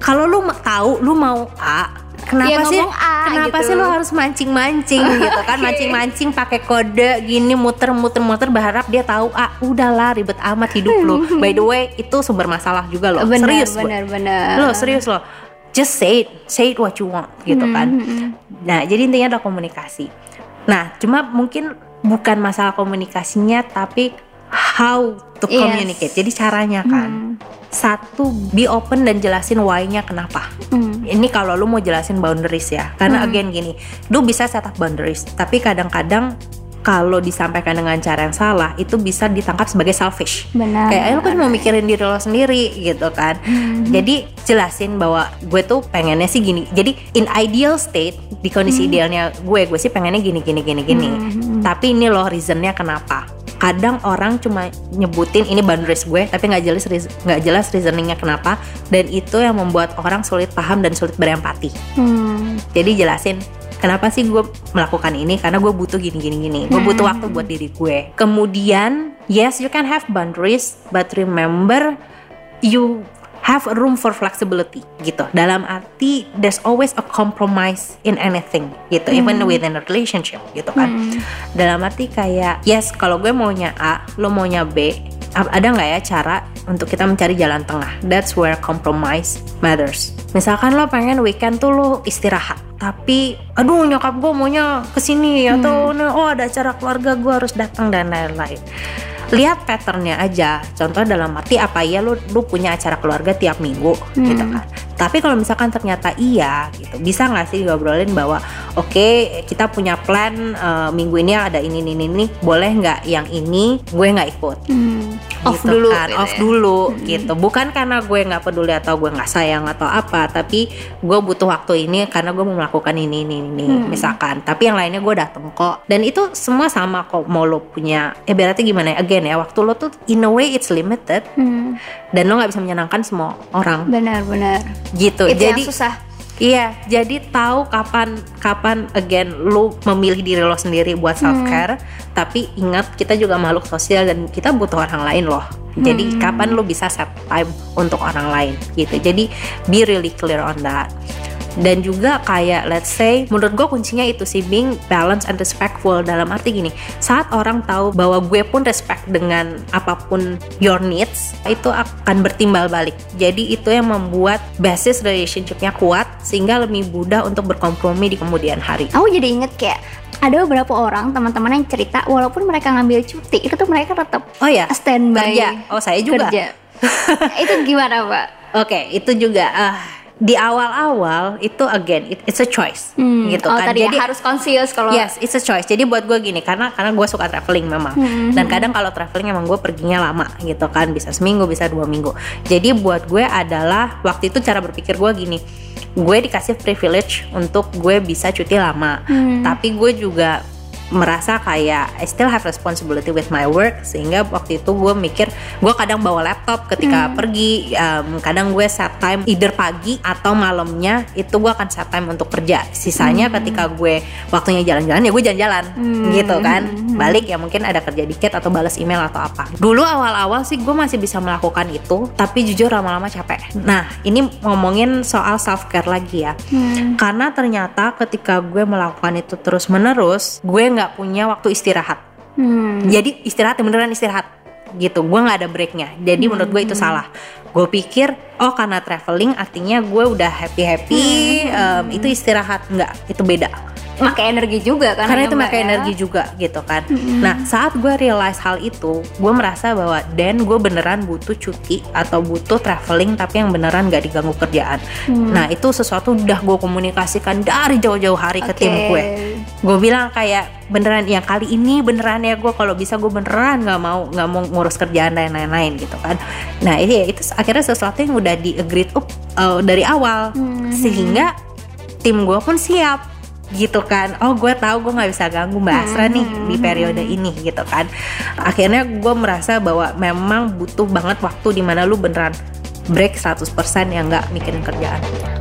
Kalau lu tahu lu mau A, kenapa Ya, sih A kenapa gitu. sih lu harus mancing-mancing gitu kan? Mancing-mancing pakai kode gini muter-muter-muter berharap dia tahu A. Udahlah ribet amat hidup lu. By the way, itu sumber masalah juga loh. benar serius gua. benar benar Lo serius lo. Just say it, say it what you want gitu Hmm, kan. Nah, jadi intinya ada komunikasi. Nah, cuma mungkin bukan masalah komunikasinya tapi how to Yes. communicate. Jadi caranya kan. Satu, be open dan jelasin why-nya kenapa. Hmm. Ini kalau lu mau jelasin boundaries ya. Karena again gini, lu bisa set up boundaries, tapi kadang-kadang kalau disampaikan dengan cara yang salah itu bisa ditangkap sebagai selfish Benar. kayak "Eh, lu kan mau mikirin diri lo sendiri gitu kan jadi jelasin bahwa gue tuh pengennya sih gini jadi in ideal state di kondisi idealnya gue gue sih pengennya gini gini gini gini tapi ini loh reasonnya kenapa kadang orang cuma nyebutin ini boundaries gue tapi nggak jelas nggak jelas reasoningnya kenapa dan itu yang membuat orang sulit paham dan sulit berempati. Hmm. jadi jelasin kenapa sih gue melakukan ini? Karena gue butuh gini gini gini. Gue butuh waktu buat diri gue. Kemudian yes you can have boundaries but remember you have a room for flexibility gitu. Dalam arti there's always a compromise in anything gitu. Even within a relationship gitu kan. Dalam arti kayak yes kalau gue maunya A lo maunya B ada nggak ya cara untuk kita mencari jalan tengah? That's where compromise matters. Misalkan lo pengen weekend tuh lo istirahat tapi aduh nyokap gue maunya ke sini atau "Nah, oh ada acara keluarga gue harus datang dan lain-lain lihat patternnya aja. Contoh dalam arti apa? Ya lu lu punya acara keluarga tiap minggu gitu kan tapi kalau misalkan ternyata iya gitu bisa nggak sih ngobrolin bahwa oke kita punya plan eh, minggu ini ada ini ini ini boleh nggak yang ini gue nggak ikut Hmm. off gitu dulu kan, gitu off ya. dulu gitu bukan karena gue nggak peduli atau gue nggak sayang atau apa tapi gue butuh waktu ini karena gue mau melakukan ini ini ini Hmm. misalkan tapi yang lainnya gue dateng kok dan itu semua sama kok mau lo punya eh berarti gimana ya again ya waktu lo tuh in a way it's limited Hmm. dan lo nggak bisa menyenangkan semua orang benar-benar gitu itu jadi yang susah Iya, jadi tahu kapan kapan again lu memilih diri lo sendiri buat self care, tapi ingat kita juga makhluk sosial dan kita butuh orang lain loh. Jadi kapan lu bisa set time untuk orang lain gitu. Jadi be really clear on that. Dan juga kayak let's say menurut gue kuncinya itu sih being balance and respectful. Dalam arti gini saat orang tahu bahwa gue pun respect dengan apa pun your needs itu akan bertimbal balik. Jadi itu yang membuat basis relationshipnya kuat sehingga lebih mudah untuk berkompromi di kemudian hari. Aku jadi inget kayak ada beberapa orang teman-teman yang cerita walaupun mereka ngambil cuti itu tuh mereka tetap oh ya standby kerja. Oh saya juga. kerja. Itu gimana pak? Oke, itu juga. Ah di awal-awal itu again it, it's a choice Hmm. gitu oh, kan. tadi Jadi ya, harus conscious kalau Yes, it's a choice. Jadi buat gue gini, karena karena gue suka traveling memang. Hmm. Dan kadang kalau traveling emang gue perginya lama gitu kan, bisa seminggu, bisa dua minggu. Jadi buat gue adalah waktu itu cara berpikir gue gini, gue dikasih privilege untuk gue bisa cuti lama, Hmm. tapi gue juga merasa kayak I still have responsibility with my work sehingga waktu itu gue mikir gue kadang bawa laptop ketika Hmm. pergi um, kadang gue set time either pagi atau malamnya itu gue akan set time untuk kerja. Sisanya ketika gue waktunya jalan-jalan ya gue jalan-jalan Hmm. gitu kan. Balik ya mungkin ada kerja dikit atau balas email atau apa. Dulu awal-awal sih gue masih bisa melakukan itu tapi jujur lama-lama capek. Nah ini ngomongin soal self care lagi ya. Hmm. karena ternyata ketika gue melakukan itu terus menerus gue nggak punya waktu istirahat. Hmm. jadi istirahat beneran istirahat gitu. Gue nggak ada breaknya. Jadi menurut gue itu salah. Gue pikir oh karena traveling artinya gue udah happy happy itu istirahat. Nggak itu beda Pakai energi juga kan karena ya, itu Mbak, pakai ya? energi juga gitu kan. Nah saat gue realize hal itu gue merasa bahwa dan gue beneran butuh cuti atau butuh traveling tapi yang beneran gak diganggu kerjaan. Nah itu sesuatu udah gue komunikasikan dari jauh-jauh hari ke tim gue. Gue bilang kayak beneran yang kali ini beneran ya gue kalau bisa gue beneran nggak mau nggak mau ngurus kerjaan dan lain-lain gitu kan. Nah itu ya itu akhirnya sesuatu yang udah di agreed up uh, dari awal. Hmm. sehingga tim gue pun siap gitu kan oh gue tahu gue nggak bisa ganggu mbak Asra nih di periode ini gitu kan akhirnya gue merasa bahwa memang butuh banget waktu di mana lu beneran break 100% yang nggak mikirin kerjaan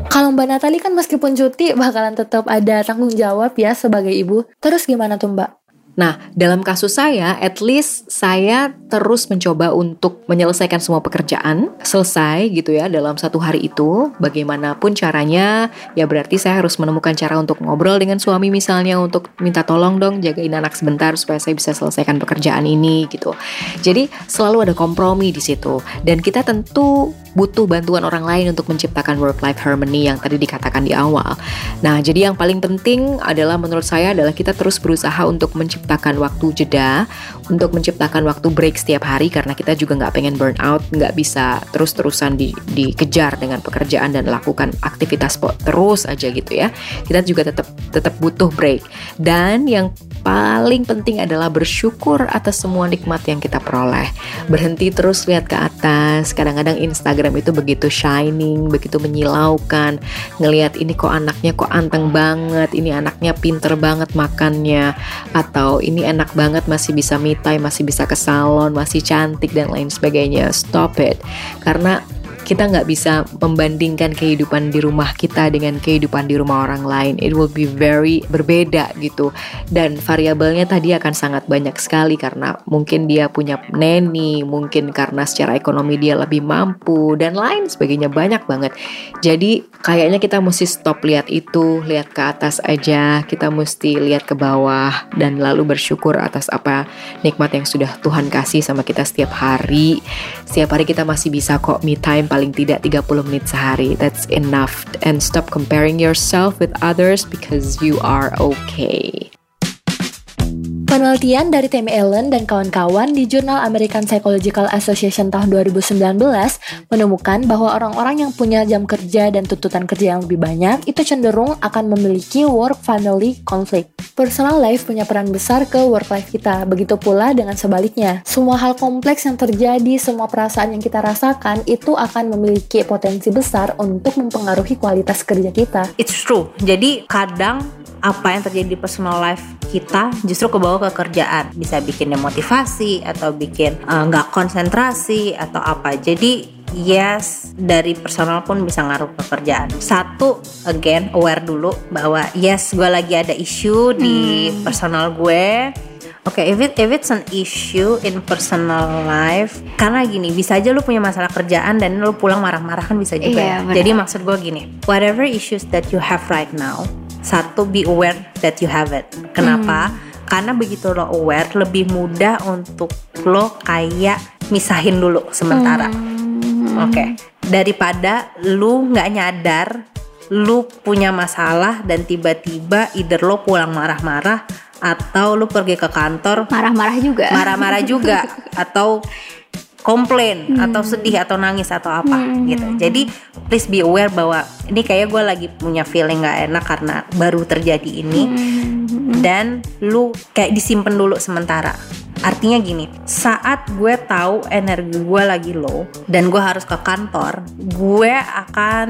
Kalau Mbak Natali kan meskipun cuti bakalan tetap ada tanggung jawab ya sebagai ibu. Terus gimana tuh Mbak? Nah, dalam kasus saya, at least saya terus mencoba untuk menyelesaikan semua pekerjaan selesai gitu ya dalam satu hari itu. Bagaimanapun caranya, ya berarti saya harus menemukan cara untuk ngobrol dengan suami misalnya untuk minta tolong dong jagain anak sebentar supaya saya bisa selesaikan pekerjaan ini gitu. Jadi selalu ada kompromi di situ dan kita tentu butuh bantuan orang lain untuk menciptakan work life harmony yang tadi dikatakan di awal. Nah, jadi yang paling penting adalah menurut saya adalah kita terus berusaha untuk menciptakan waktu jeda, untuk menciptakan waktu break setiap hari karena kita juga nggak pengen burn out, nggak bisa terus-terusan di, dikejar dengan pekerjaan dan lakukan aktivitas terus aja gitu ya. Kita juga tetap tetap butuh break. Dan yang paling penting adalah bersyukur atas semua nikmat yang kita peroleh. Berhenti terus lihat ke atas. Kadang-kadang Instagram itu begitu shining, begitu menyilaukan. Ngelihat ini kok anaknya kok anteng banget, ini anaknya pinter banget makannya, atau ini enak banget masih bisa time, masih bisa ke salon, masih cantik dan lain sebagainya. Stop it. Karena kita nggak bisa membandingkan kehidupan di rumah kita dengan kehidupan di rumah orang lain. It will be very berbeda gitu. Dan variabelnya tadi akan sangat banyak sekali karena mungkin dia punya neni, mungkin karena secara ekonomi dia lebih mampu dan lain sebagainya banyak banget. Jadi kayaknya kita mesti stop lihat itu, lihat ke atas aja. Kita mesti lihat ke bawah dan lalu bersyukur atas apa nikmat yang sudah Tuhan kasih sama kita setiap hari. Setiap hari kita masih bisa kok me time paling tidak 30 menit sehari. That's enough. And stop comparing yourself with others because you are okay. Penelitian dari Tim Allen dan kawan-kawan di jurnal American Psychological Association tahun 2019 menemukan bahwa orang-orang yang punya jam kerja dan tuntutan kerja yang lebih banyak itu cenderung akan memiliki work-family conflict. Personal life punya peran besar ke work life kita, begitu pula dengan sebaliknya. Semua hal kompleks yang terjadi, semua perasaan yang kita rasakan itu akan memiliki potensi besar untuk mempengaruhi kualitas kerja kita. it's true jadi kadang apa yang terjadi di personal life kita justru kebawa ke kerjaan. Bisa bikin demotivasi atau bikin eh, nggak konsentrasi atau apa. Jadi yes dari personal pun bisa ngaruh ke kerjaan. Satu again aware dulu bahwa yes gue lagi ada isu di personal gue. Oke, if it if it's an issue in personal life, karena gini bisa aja lu punya masalah kerjaan dan lu pulang marah-marah kan bisa juga Iya, ya. Jadi maksud gue gini, whatever issues that you have right now, satu be aware that you have it. Kenapa? Karena begitu lo aware, lebih mudah untuk lo kayak misahin dulu sementara. Oke, daripada lu nggak nyadar lu punya masalah dan tiba-tiba either lo pulang marah-marah atau lu pergi ke kantor Marah-marah juga. marah-marah juga atau komplain hmm. atau sedih atau nangis atau apa hmm. gitu. Jadi please be aware bahwa ini kayak gue lagi punya feeling gak enak karena baru terjadi ini hmm. dan lu kayak disimpan dulu sementara. Artinya gini, saat gue tahu energi gue lagi low dan gue harus ke kantor, gue akan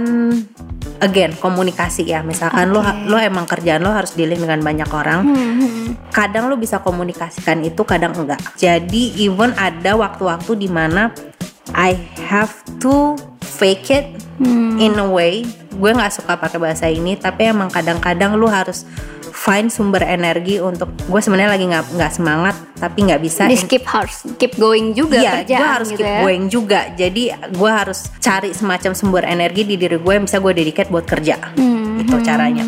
again komunikasi ya. Misalkan okay. lo lo emang kerjaan lo harus dealing dengan banyak orang. Hmm. Kadang lo bisa komunikasikan itu, kadang enggak. Jadi even ada waktu-waktu di mana I have to fake it hmm. in a way. Gue nggak suka pakai bahasa ini, tapi emang kadang-kadang lu harus find sumber energi untuk gue sebenarnya lagi nggak nggak semangat tapi nggak bisa This keep harus keep going juga iya gue harus gitu keep ya. going juga jadi gue harus cari semacam sumber energi di diri gue yang bisa gue dedicate buat kerja hmm. itu caranya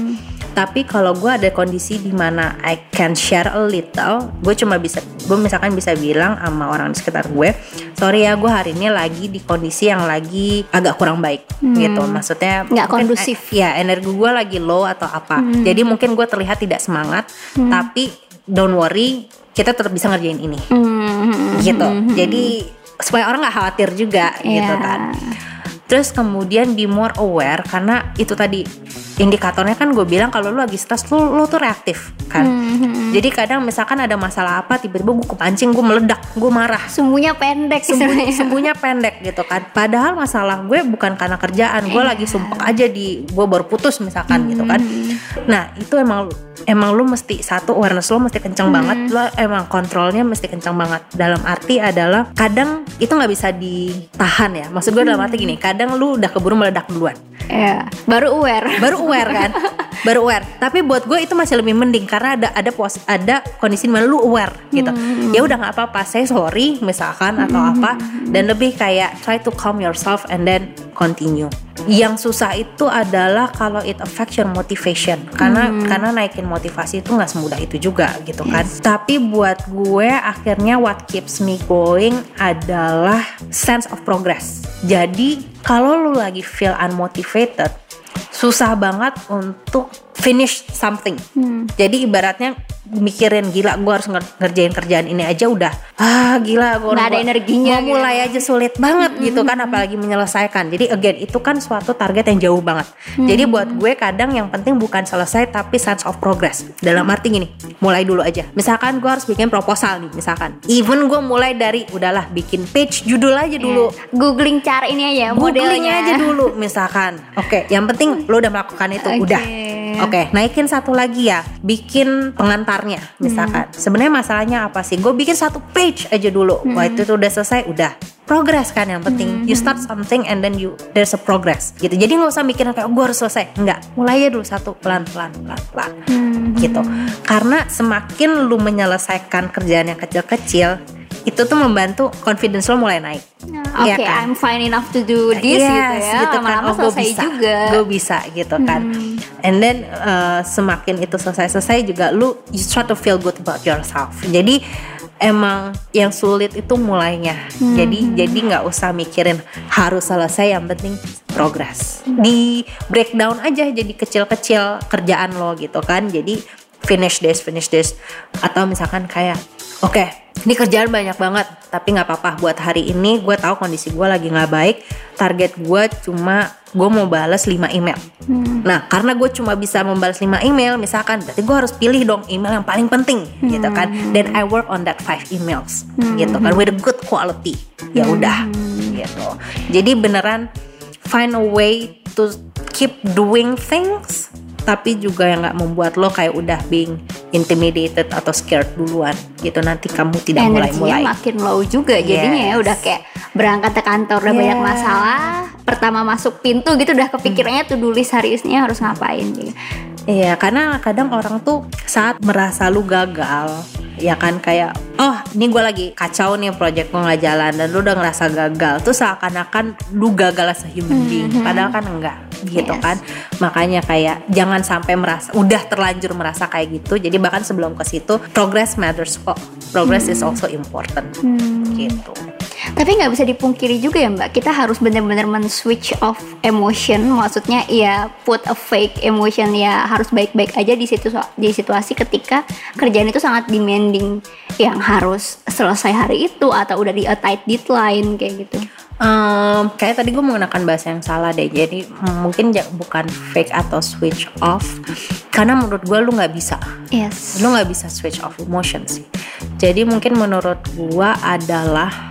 tapi kalau gue ada kondisi di mana I can share a little gue cuma bisa gue misalkan bisa bilang sama orang di sekitar gue sorry ya gue hari ini lagi di kondisi yang lagi agak kurang baik hmm. gitu maksudnya nggak kondusif eh, ya energi gue lagi low atau apa hmm. jadi mungkin gue terlihat tidak semangat hmm. tapi don't worry kita tetap bisa ngerjain ini hmm. gitu hmm. jadi supaya orang nggak khawatir juga yeah. gitu kan terus kemudian be more aware karena itu tadi indikatornya kan gue bilang kalau lu lagi stres lu, lu tuh reaktif kan? Hmm, jadi kadang misalkan ada masalah apa tiba-tiba gue kepancing gue meledak gue marah. Sembunyinya pendek sembunyi, sembunyinya pendek gitu kan. Padahal masalah gue bukan karena kerjaan gue lagi sumpek aja di gue baru putus misalkan hmm. gitu kan. Nah itu emang emang lu mesti satu awareness lu mesti kenceng hmm. banget. Lo emang kontrolnya mesti kenceng banget. Dalam arti adalah kadang itu nggak bisa ditahan ya. Maksud gue dalam arti gini kadang lu udah keburu meledak duluan. Ya baru aware. Baru aware kan baru aware tapi buat gue itu masih lebih mending karena ada ada pos ada kondisi mana lu aware gitu hmm. ya udah nggak apa-apa saya sorry misalkan atau hmm. apa dan lebih kayak try to calm yourself and then continue yang susah itu adalah kalau it affects your motivation karena hmm. karena naikin motivasi itu nggak semudah itu juga gitu kan yes. tapi buat gue akhirnya what keeps me going adalah sense of progress jadi kalau lu lagi feel unmotivated susah banget untuk finish something. Hmm. Jadi ibaratnya mikirin gila gue harus ngerjain kerjaan ini aja udah ah gila gue nggak ada energinya mau mulai gitu. aja sulit banget hmm. gitu kan apalagi menyelesaikan jadi again itu kan suatu target yang jauh banget hmm. jadi buat gue kadang yang penting bukan selesai tapi sense of progress dalam arti gini mulai dulu aja misalkan gue harus bikin proposal nih misalkan even gue mulai dari udahlah bikin page judul aja iya. dulu yeah. googling cara ini aja googling aja dulu misalkan oke okay, yang penting lo udah melakukan itu okay. udah Oke, okay, naikin satu lagi ya, bikin pengantarnya misalkan. Hmm. Sebenarnya masalahnya apa sih? Gue bikin satu page aja dulu. Hmm. Wah itu tuh udah selesai, udah progress kan yang penting. Hmm. You start something and then you there's a progress gitu. Jadi nggak usah mikirin kayak oh, gue harus selesai. Enggak, mulai aja dulu satu pelan pelan pelan pelan hmm. gitu. Karena semakin lu menyelesaikan kerjaan yang kecil-kecil, itu tuh membantu confidence lo mulai naik. Oke, okay, ya kan? I'm fine enough to do this yes, gitu ya. Gitu kan. Lama-lama oh, selesai bisa, juga. Gue bisa gitu kan. Hmm. And then uh, semakin itu selesai-selesai juga lu you start to feel good about yourself. Jadi emang yang sulit itu mulainya. Hmm. Jadi jadi nggak usah mikirin harus selesai, yang penting progress. Di breakdown aja jadi kecil-kecil kerjaan lo gitu kan. Jadi finish this, finish this. Atau misalkan kayak oke okay, ini kerjaan banyak banget tapi nggak apa-apa buat hari ini gue tahu kondisi gue lagi nggak baik target gue cuma gue mau balas 5 email hmm. nah karena gue cuma bisa membalas 5 email misalkan berarti gue harus pilih dong email yang paling penting hmm. gitu kan then I work on that five emails hmm. gitu kan with a good quality ya udah hmm. gitu jadi beneran find a way to keep doing things tapi juga yang nggak membuat lo kayak udah being intimidated atau scared duluan. Gitu nanti kamu tidak mulai-mulai. makin low juga jadinya ya udah kayak berangkat ke kantor udah yeah. banyak masalah pertama masuk pintu gitu udah kepikirannya tuh tulis hari ini harus ngapain gitu Iya, karena kadang orang tuh saat merasa lu gagal, ya kan kayak, oh ini gue lagi kacau nih project gue nggak jalan dan lu udah ngerasa gagal, tuh seakan-akan lu gagal as human being, mm -hmm. padahal kan enggak gitu yes. kan makanya kayak jangan sampai merasa udah terlanjur merasa kayak gitu jadi bahkan sebelum ke situ progress matters kok progress hmm. is also important hmm. gitu Tapi nggak bisa dipungkiri juga ya Mbak, kita harus benar-benar men-switch off emotion. Maksudnya ya put a fake emotion ya harus baik-baik aja di situ di situasi ketika kerjaan itu sangat demanding yang harus selesai hari itu atau udah di a tight deadline kayak gitu. Um, kayak tadi gue menggunakan bahasa yang salah deh. Jadi mungkin bukan fake atau switch off, karena menurut gue lu nggak bisa. Yes. Lu nggak bisa switch off emotion sih. Jadi mungkin menurut gue adalah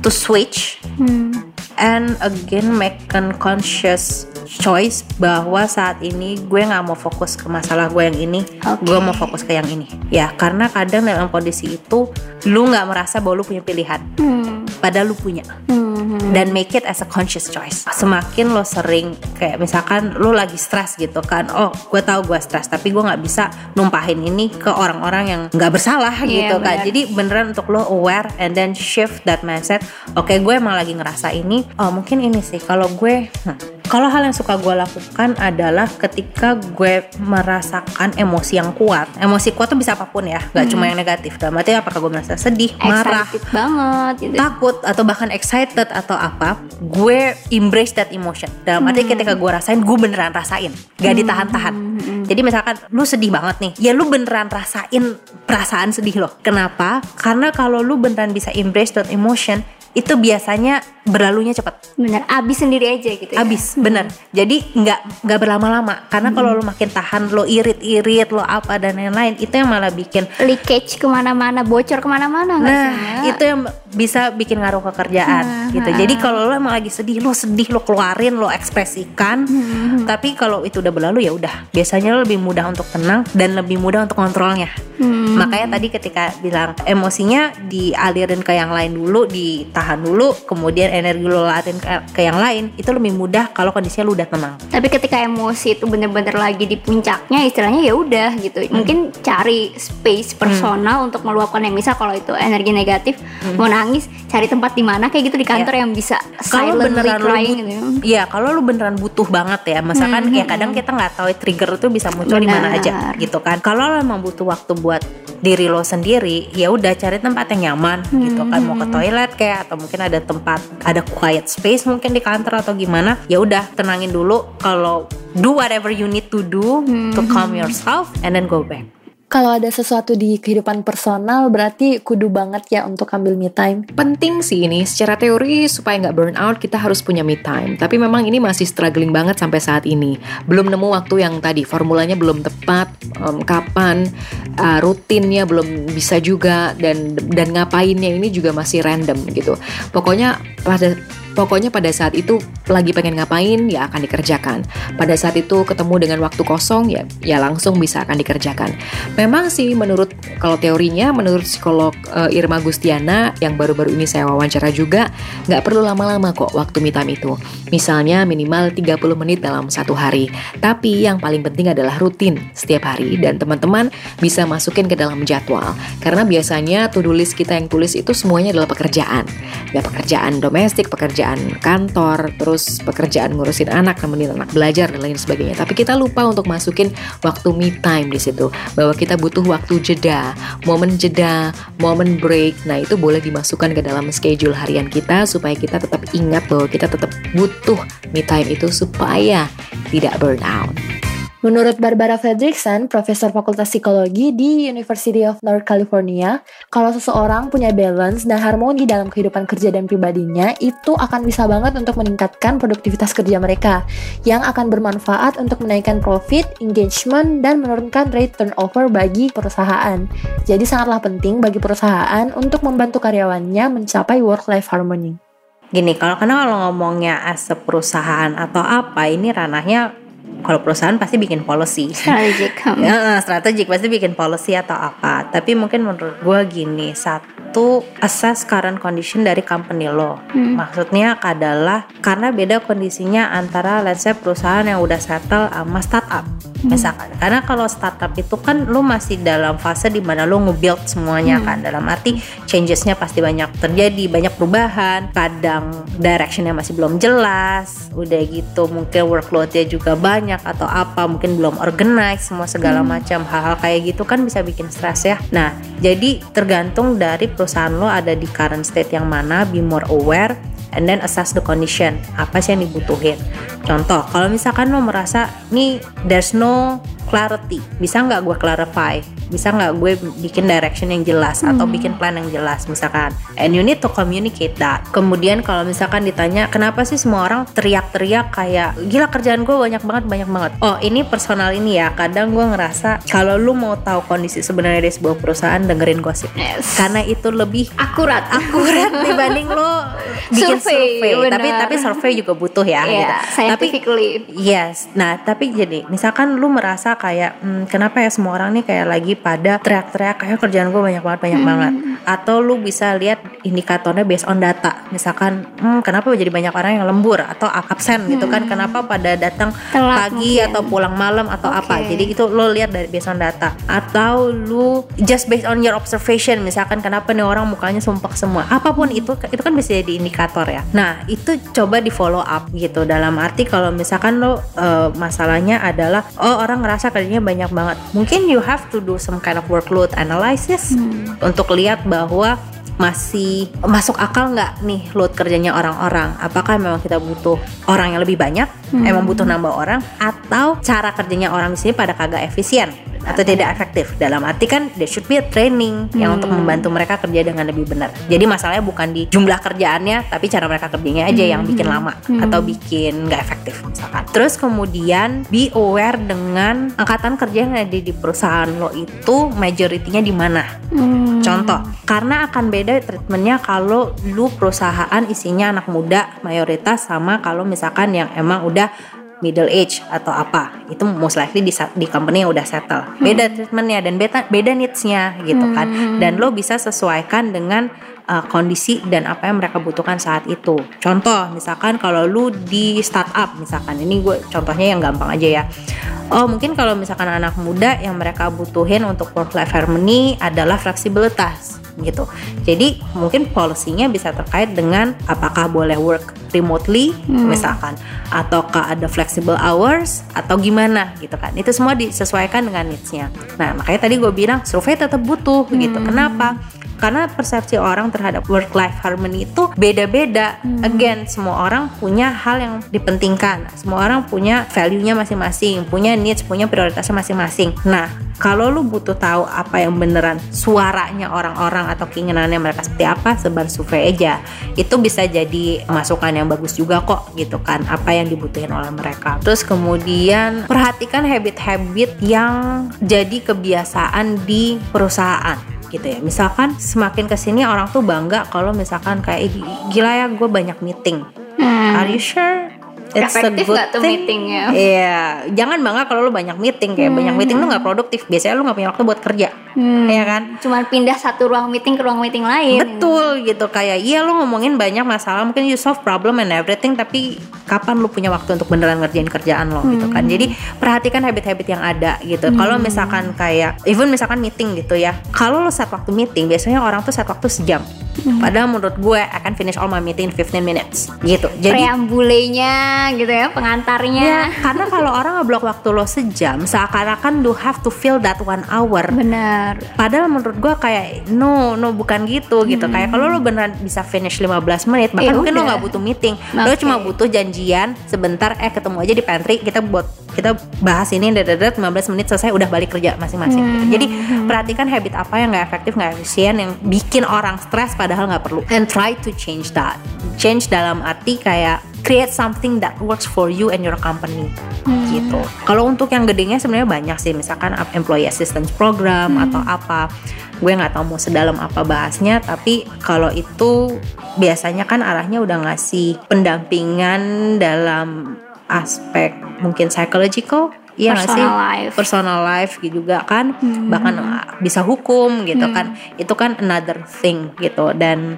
to switch hmm. and again make a conscious choice bahwa saat ini gue nggak mau fokus ke masalah gue yang ini, okay. gue mau fokus ke yang ini. Ya karena kadang dalam kondisi itu lu nggak merasa bahwa lu punya pilihan, hmm. Padahal lu punya. Hmm dan make it as a conscious choice. Semakin lo sering kayak misalkan lo lagi stres gitu kan. Oh gue tahu gue stres tapi gue nggak bisa numpahin ini ke orang-orang yang nggak bersalah yeah, gitu kan. bener. jadi beneran untuk lo aware and then shift that mindset. Oke okay, gue emang lagi ngerasa ini. Oh mungkin ini sih. Kalau gue hmm, kalau hal yang suka gue lakukan adalah ketika gue merasakan emosi yang kuat. Emosi kuat tuh bisa apa pun ya, nggak hmm. cuma yang negatif. Dalam arti apakah gue merasa sedih, marah, banget, gitu. takut, atau bahkan excited atau apa, gue embrace that emotion. Dalam arti hmm. ketika gue rasain, gue beneran rasain, gak hmm. ditahan-tahan. Hmm. Jadi misalkan lu sedih banget nih, ya lu beneran rasain perasaan sedih lo. Kenapa? Karena kalau lu beneran bisa embrace that emotion, itu biasanya berlalunya cepat. Bener, abis sendiri aja gitu. Ya? Abis, bener. Jadi nggak nggak berlama-lama. Karena hmm. kalau lo makin tahan, lo irit-irit, lo apa dan lain-lain, itu yang malah bikin leakage ke mana-mana, bocor ke mana-mana. Nah, sih, itu yang bisa bikin ngaruh ke kerjaan, nah, gitu. Jadi kalau lo emang lagi sedih, lo sedih, lo keluarin, lo ekspresikan. Hmm. Tapi kalau itu udah berlalu ya udah. Biasanya lo lebih mudah untuk tenang dan lebih mudah untuk kontrolnya. Hmm. Makanya tadi ketika bilang emosinya dialirin ke yang lain dulu, di tahan dulu kemudian energi lo lariin ke, ke yang lain itu lebih mudah kalau kondisinya lo udah tenang tapi ketika emosi itu bener-bener lagi di puncaknya istilahnya ya udah gitu hmm. mungkin cari space personal hmm. untuk meluapkan yang misal kalau itu energi negatif hmm. mau nangis cari tempat di mana kayak gitu di kantor ya. yang bisa kalau beneran crying gitu ya kalau lu beneran butuh banget ya misalkan hmm. ya kadang kita nggak tahu trigger itu bisa muncul di mana aja gitu kan kalau lo emang butuh waktu buat diri lo sendiri ya udah cari tempat yang nyaman hmm. gitu kan mau ke hmm. toilet kayak atau mungkin ada tempat ada quiet space mungkin di kantor atau gimana ya udah tenangin dulu kalau do whatever you need to do hmm. to calm yourself and then go back kalau ada sesuatu di kehidupan personal berarti kudu banget ya untuk ambil me time. Penting sih ini, secara teori supaya nggak burn out kita harus punya me time. Tapi memang ini masih struggling banget sampai saat ini. Belum nemu waktu yang tadi formulanya belum tepat, um, kapan, uh, rutinnya belum bisa juga dan dan ngapainnya ini juga masih random gitu. Pokoknya pada Pokoknya pada saat itu lagi pengen ngapain ya akan dikerjakan. Pada saat itu ketemu dengan waktu kosong ya ya langsung bisa akan dikerjakan. Memang sih menurut kalau teorinya menurut psikolog uh, Irma Gustiana yang baru-baru ini saya wawancara juga nggak perlu lama-lama kok waktu me itu. Misalnya minimal 30 menit dalam satu hari. Tapi yang paling penting adalah rutin setiap hari dan teman-teman bisa masukin ke dalam jadwal. Karena biasanya to-do list kita yang tulis itu semuanya adalah pekerjaan. Ya pekerjaan domestik, pekerjaan pekerjaan kantor, terus pekerjaan ngurusin anak, nemenin anak belajar dan lain sebagainya. Tapi kita lupa untuk masukin waktu me time di situ, bahwa kita butuh waktu jeda, momen jeda, momen break. Nah itu boleh dimasukkan ke dalam schedule harian kita supaya kita tetap ingat bahwa kita tetap butuh me time itu supaya tidak burn out. Menurut Barbara Fredrickson, profesor Fakultas Psikologi di University of North California, kalau seseorang punya balance dan harmoni dalam kehidupan kerja dan pribadinya, itu akan bisa banget untuk meningkatkan produktivitas kerja mereka, yang akan bermanfaat untuk menaikkan profit, engagement, dan menurunkan rate turnover bagi perusahaan. Jadi sangatlah penting bagi perusahaan untuk membantu karyawannya mencapai work-life harmony. Gini, kalau karena kalau ngomongnya as perusahaan atau apa, ini ranahnya kalau perusahaan pasti bikin policy. Strategik ya strategik pasti bikin policy atau apa. Tapi mungkin menurut gue gini satu assess current condition dari company lo. Hmm. maksudnya adalah karena beda kondisinya antara let's say perusahaan yang udah settle sama startup misalkan. Karena kalau startup itu kan lu masih dalam fase di mana lu nge-build semuanya kan. Dalam arti changesnya pasti banyak terjadi banyak perubahan. Kadang directionnya masih belum jelas. Udah gitu mungkin workloadnya juga banyak atau apa mungkin belum organize semua segala macam. Hal-hal kayak gitu kan bisa bikin stres ya. Nah jadi tergantung dari perusahaan lo ada di current state yang mana be more aware and then assess the condition. Apa sih yang dibutuhin? Contoh kalau misalkan lo merasa nih there's no clarity. Bisa nggak gue clarify? Bisa nggak gue bikin direction yang jelas atau bikin plan yang jelas misalkan? And you need to communicate that. Kemudian kalau misalkan ditanya kenapa sih semua orang teriak-teriak kayak gila kerjaan gue banyak banget banyak banget. Oh ini personal ini ya. Kadang gue ngerasa kalau lu mau tahu kondisi sebenarnya di sebuah perusahaan dengerin gosip. Yes. karena itu lebih akurat. akurat dibanding lo bikin Survei, tapi tapi survei juga butuh ya Iya, gitu. Tapi yes, nah tapi jadi misalkan lu merasa kayak hmm, kenapa ya semua orang nih kayak lagi pada teriak-teriak kayak kerjaan gue banyak banget Hmm. banyak banget, atau lu bisa lihat indikatornya based on data, misalkan hmm, kenapa jadi banyak orang yang lembur atau absen gitu kan, kenapa pada datang Hmm. Telat pagi mungkin. atau pulang malam atau apa, Oke. jadi itu lo lihat dari based on data, atau lu just based on your observation, misalkan kenapa nih orang mukanya sumpah semua, apa pun itu itu kan bisa jadi indikator ya. Nah itu coba di follow up gitu dalam arti kalau misalkan lo eh, masalahnya adalah oh orang ngerasa kerjanya banyak banget, mungkin you have to do some kind of workload analysis untuk lihat bahwa masih masuk akal nggak nih load kerjanya orang-orang? Apakah memang kita butuh orang yang lebih banyak emang butuh nambah orang atau cara kerjanya orang di sini pada kagak efisien atau tidak efektif. Dalam arti kan there should be a training yang untuk membantu mereka kerja dengan lebih benar. Jadi masalahnya bukan di jumlah kerjaannya tapi cara mereka kerjanya aja yang bikin lama atau bikin nggak efektif misalkan. Terus kemudian be aware dengan angkatan kerja yang ada di perusahaan lo itu majoritinya di mana. Hmm. Contoh, karena akan beda treatmentnya kalau lu perusahaan isinya anak muda mayoritas sama kalau misalkan yang emang udah middle age atau apa. Itu most likely di, di company yang udah settle. Beda treatmentnya dan beda beda needsnya gitu kan. Dan lo bisa sesuaikan dengan uh, kondisi dan apa yang mereka butuhkan saat itu contoh misalkan kalau lu di startup misalkan ini gue contohnya yang gampang aja ya Oh mungkin kalau misalkan anak muda yang mereka butuhin untuk work life harmony adalah fleksibilitas gitu. Jadi mungkin polisinya bisa terkait dengan apakah boleh work remotely misalkan ataukah ada flexible hours atau gimana gitu kan. Itu semua disesuaikan dengan needs-nya. Nah, makanya tadi gue bilang survei tetap butuh gitu. Kenapa? Karena persepsi orang terhadap work life harmony itu beda-beda. Again, semua orang punya hal yang dipentingkan. Semua orang punya value-nya masing-masing, punya needs, punya prioritasnya masing-masing. Nah, kalau lu butuh tahu apa yang beneran suaranya orang-orang atau keinginannya mereka seperti apa, sebar survei aja. Itu bisa jadi masukan yang bagus juga kok gitu kan, apa yang dibutuhin oleh mereka. Terus kemudian perhatikan habit-habit yang jadi kebiasaan di perusahaan gitu ya. Misalkan semakin ke sini orang tuh bangga kalau misalkan kayak "Ih, gila ya gue banyak meeting. Hmm. are you sure It's a Efektif good nggak tuh thing. meetingnya? Iya, jangan bangga kalau lu banyak meeting kayak banyak meeting lu nggak produktif. Biasanya lu nggak punya waktu buat kerja, Hmm. Iya kan? Cuman pindah satu ruang meeting ke ruang meeting lain. Betul gitu kayak iya lu ngomongin banyak masalah mungkin you solve problem and everything tapi kapan lu punya waktu untuk beneran ngerjain kerjaan lo gitu kan. Jadi perhatikan habit-habit yang ada gitu. Kalau misalkan kayak even misalkan meeting gitu ya. Kalau lu set waktu meeting biasanya orang tuh set waktu sejam. Padahal menurut gue akan finish all my meeting in 15 minutes gitu. Jadi Preambulenya gitu ya, pengantarnya. Ya, karena kalau orang ngeblok waktu lo sejam, seakan-akan you have to fill that one hour. Bener. Padahal menurut gua kayak no, no bukan gitu gitu. Kayak kalau lo beneran bisa finish 15 menit, bahkan Ya mungkin lo udah. nggak butuh meeting. Lo Oke. cuma butuh janjian sebentar eh ketemu aja di pantry, kita buat kita bahas ini dadat 15 menit selesai udah balik kerja masing-masing. gitu. Jadi perhatikan habit apa yang nggak efektif, nggak efisien yang bikin orang stres padahal nggak perlu. And try to change that. Change dalam arti kayak create something that works for you and your company gitu. Kalau untuk yang gedenya sebenarnya banyak sih, misalkan employee assistance program atau apa. Gue nggak tahu mau sedalam apa bahasnya, tapi kalau itu biasanya kan arahnya udah ngasih pendampingan dalam aspek mungkin psychological. Iya nggak sih? Personal life. Personal life gitu juga kan, bahkan uh, bisa hukum gitu kan. Itu kan another thing gitu dan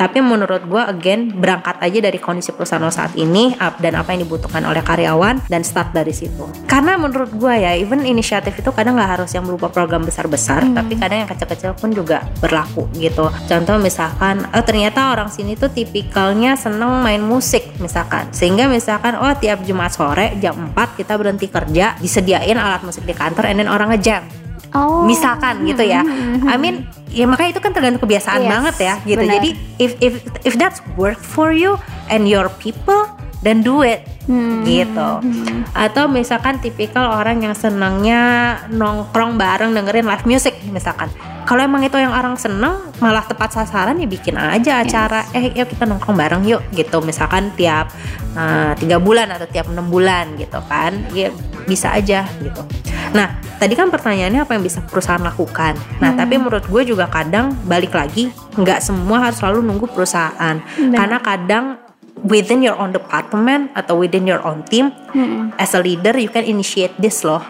Tapi menurut gue again berangkat aja dari kondisi perusahaan lo saat ini dan apa yang dibutuhkan oleh karyawan dan start dari situ. Karena menurut gue ya even inisiatif itu kadang nggak harus yang berupa program besar-besar, hmm. tapi kadang yang kecil-kecil pun juga berlaku gitu. Contoh misalkan, oh ternyata orang sini tuh tipikalnya seneng main musik misalkan, sehingga misalkan oh tiap Jumat sore jam 4 kita berhenti kerja, disediain alat musik di kantor, and then orang ngejam Oh. Misalkan gitu ya. I mean, ya makanya itu kan tergantung kebiasaan yes, banget ya gitu. Bener. Jadi if if if that's work for you and your people then do it hmm. gitu. Hmm. Atau misalkan tipikal orang yang senangnya nongkrong bareng dengerin live music misalkan. Kalau emang itu yang orang seneng malah tepat sasaran ya bikin aja acara yes. eh yuk kita nongkrong bareng yuk gitu misalkan tiap uh, tiga bulan atau tiap enam bulan gitu kan ya bisa aja gitu. Nah tadi kan pertanyaannya apa yang bisa perusahaan lakukan. Nah, hmm. tapi menurut gue juga kadang balik lagi nggak semua harus selalu nunggu perusahaan. Benar. Karena kadang within your own department atau within your own team hmm. as a leader you can initiate this loh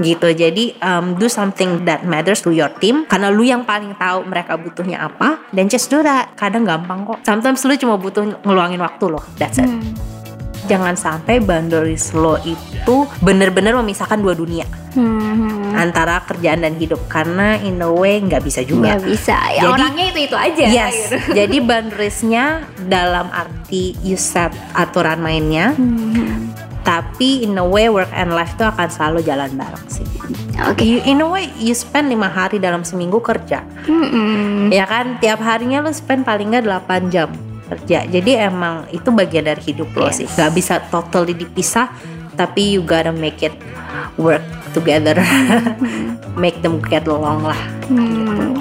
gitu jadi um, do something that matters to your team karena lu yang paling tahu mereka butuhnya apa dan just do that kadang gampang kok sometimes lu cuma butuh ngeluangin waktu loh that's it hmm. Jangan sampai boundaries lo itu bener-bener memisahkan dua dunia hmm. antara kerjaan dan hidup karena in a way nggak bisa juga nggak bisa ya jadi, orangnya itu itu aja yes gitu. jadi boundariesnya dalam arti you set aturan mainnya hmm. tapi in a way work and life itu akan selalu jalan bareng sih Oke, okay. in a way you spend lima hari dalam seminggu kerja, mm-hmm. ya kan? Tiap harinya lo spend paling nggak 8 jam kerja. Jadi emang itu bagian dari hidup lo yes. sih. Gak bisa totally dipisah, tapi you gotta make it work together make them get along lah hmm. gitu.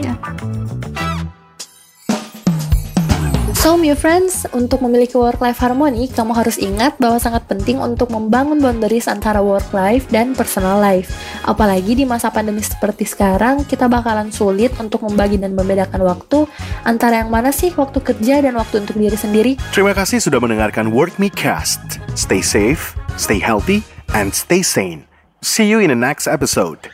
So, my friends, untuk memiliki work-life harmony, kamu harus ingat bahwa sangat penting untuk membangun boundaries antara work-life dan personal life. Apalagi di masa pandemi seperti sekarang, kita bakalan sulit untuk membagi dan membedakan waktu antara yang mana sih waktu kerja dan waktu untuk diri sendiri. Terima kasih sudah mendengarkan Work Me Cast. Stay safe, stay healthy, and stay sane. See you in the next episode.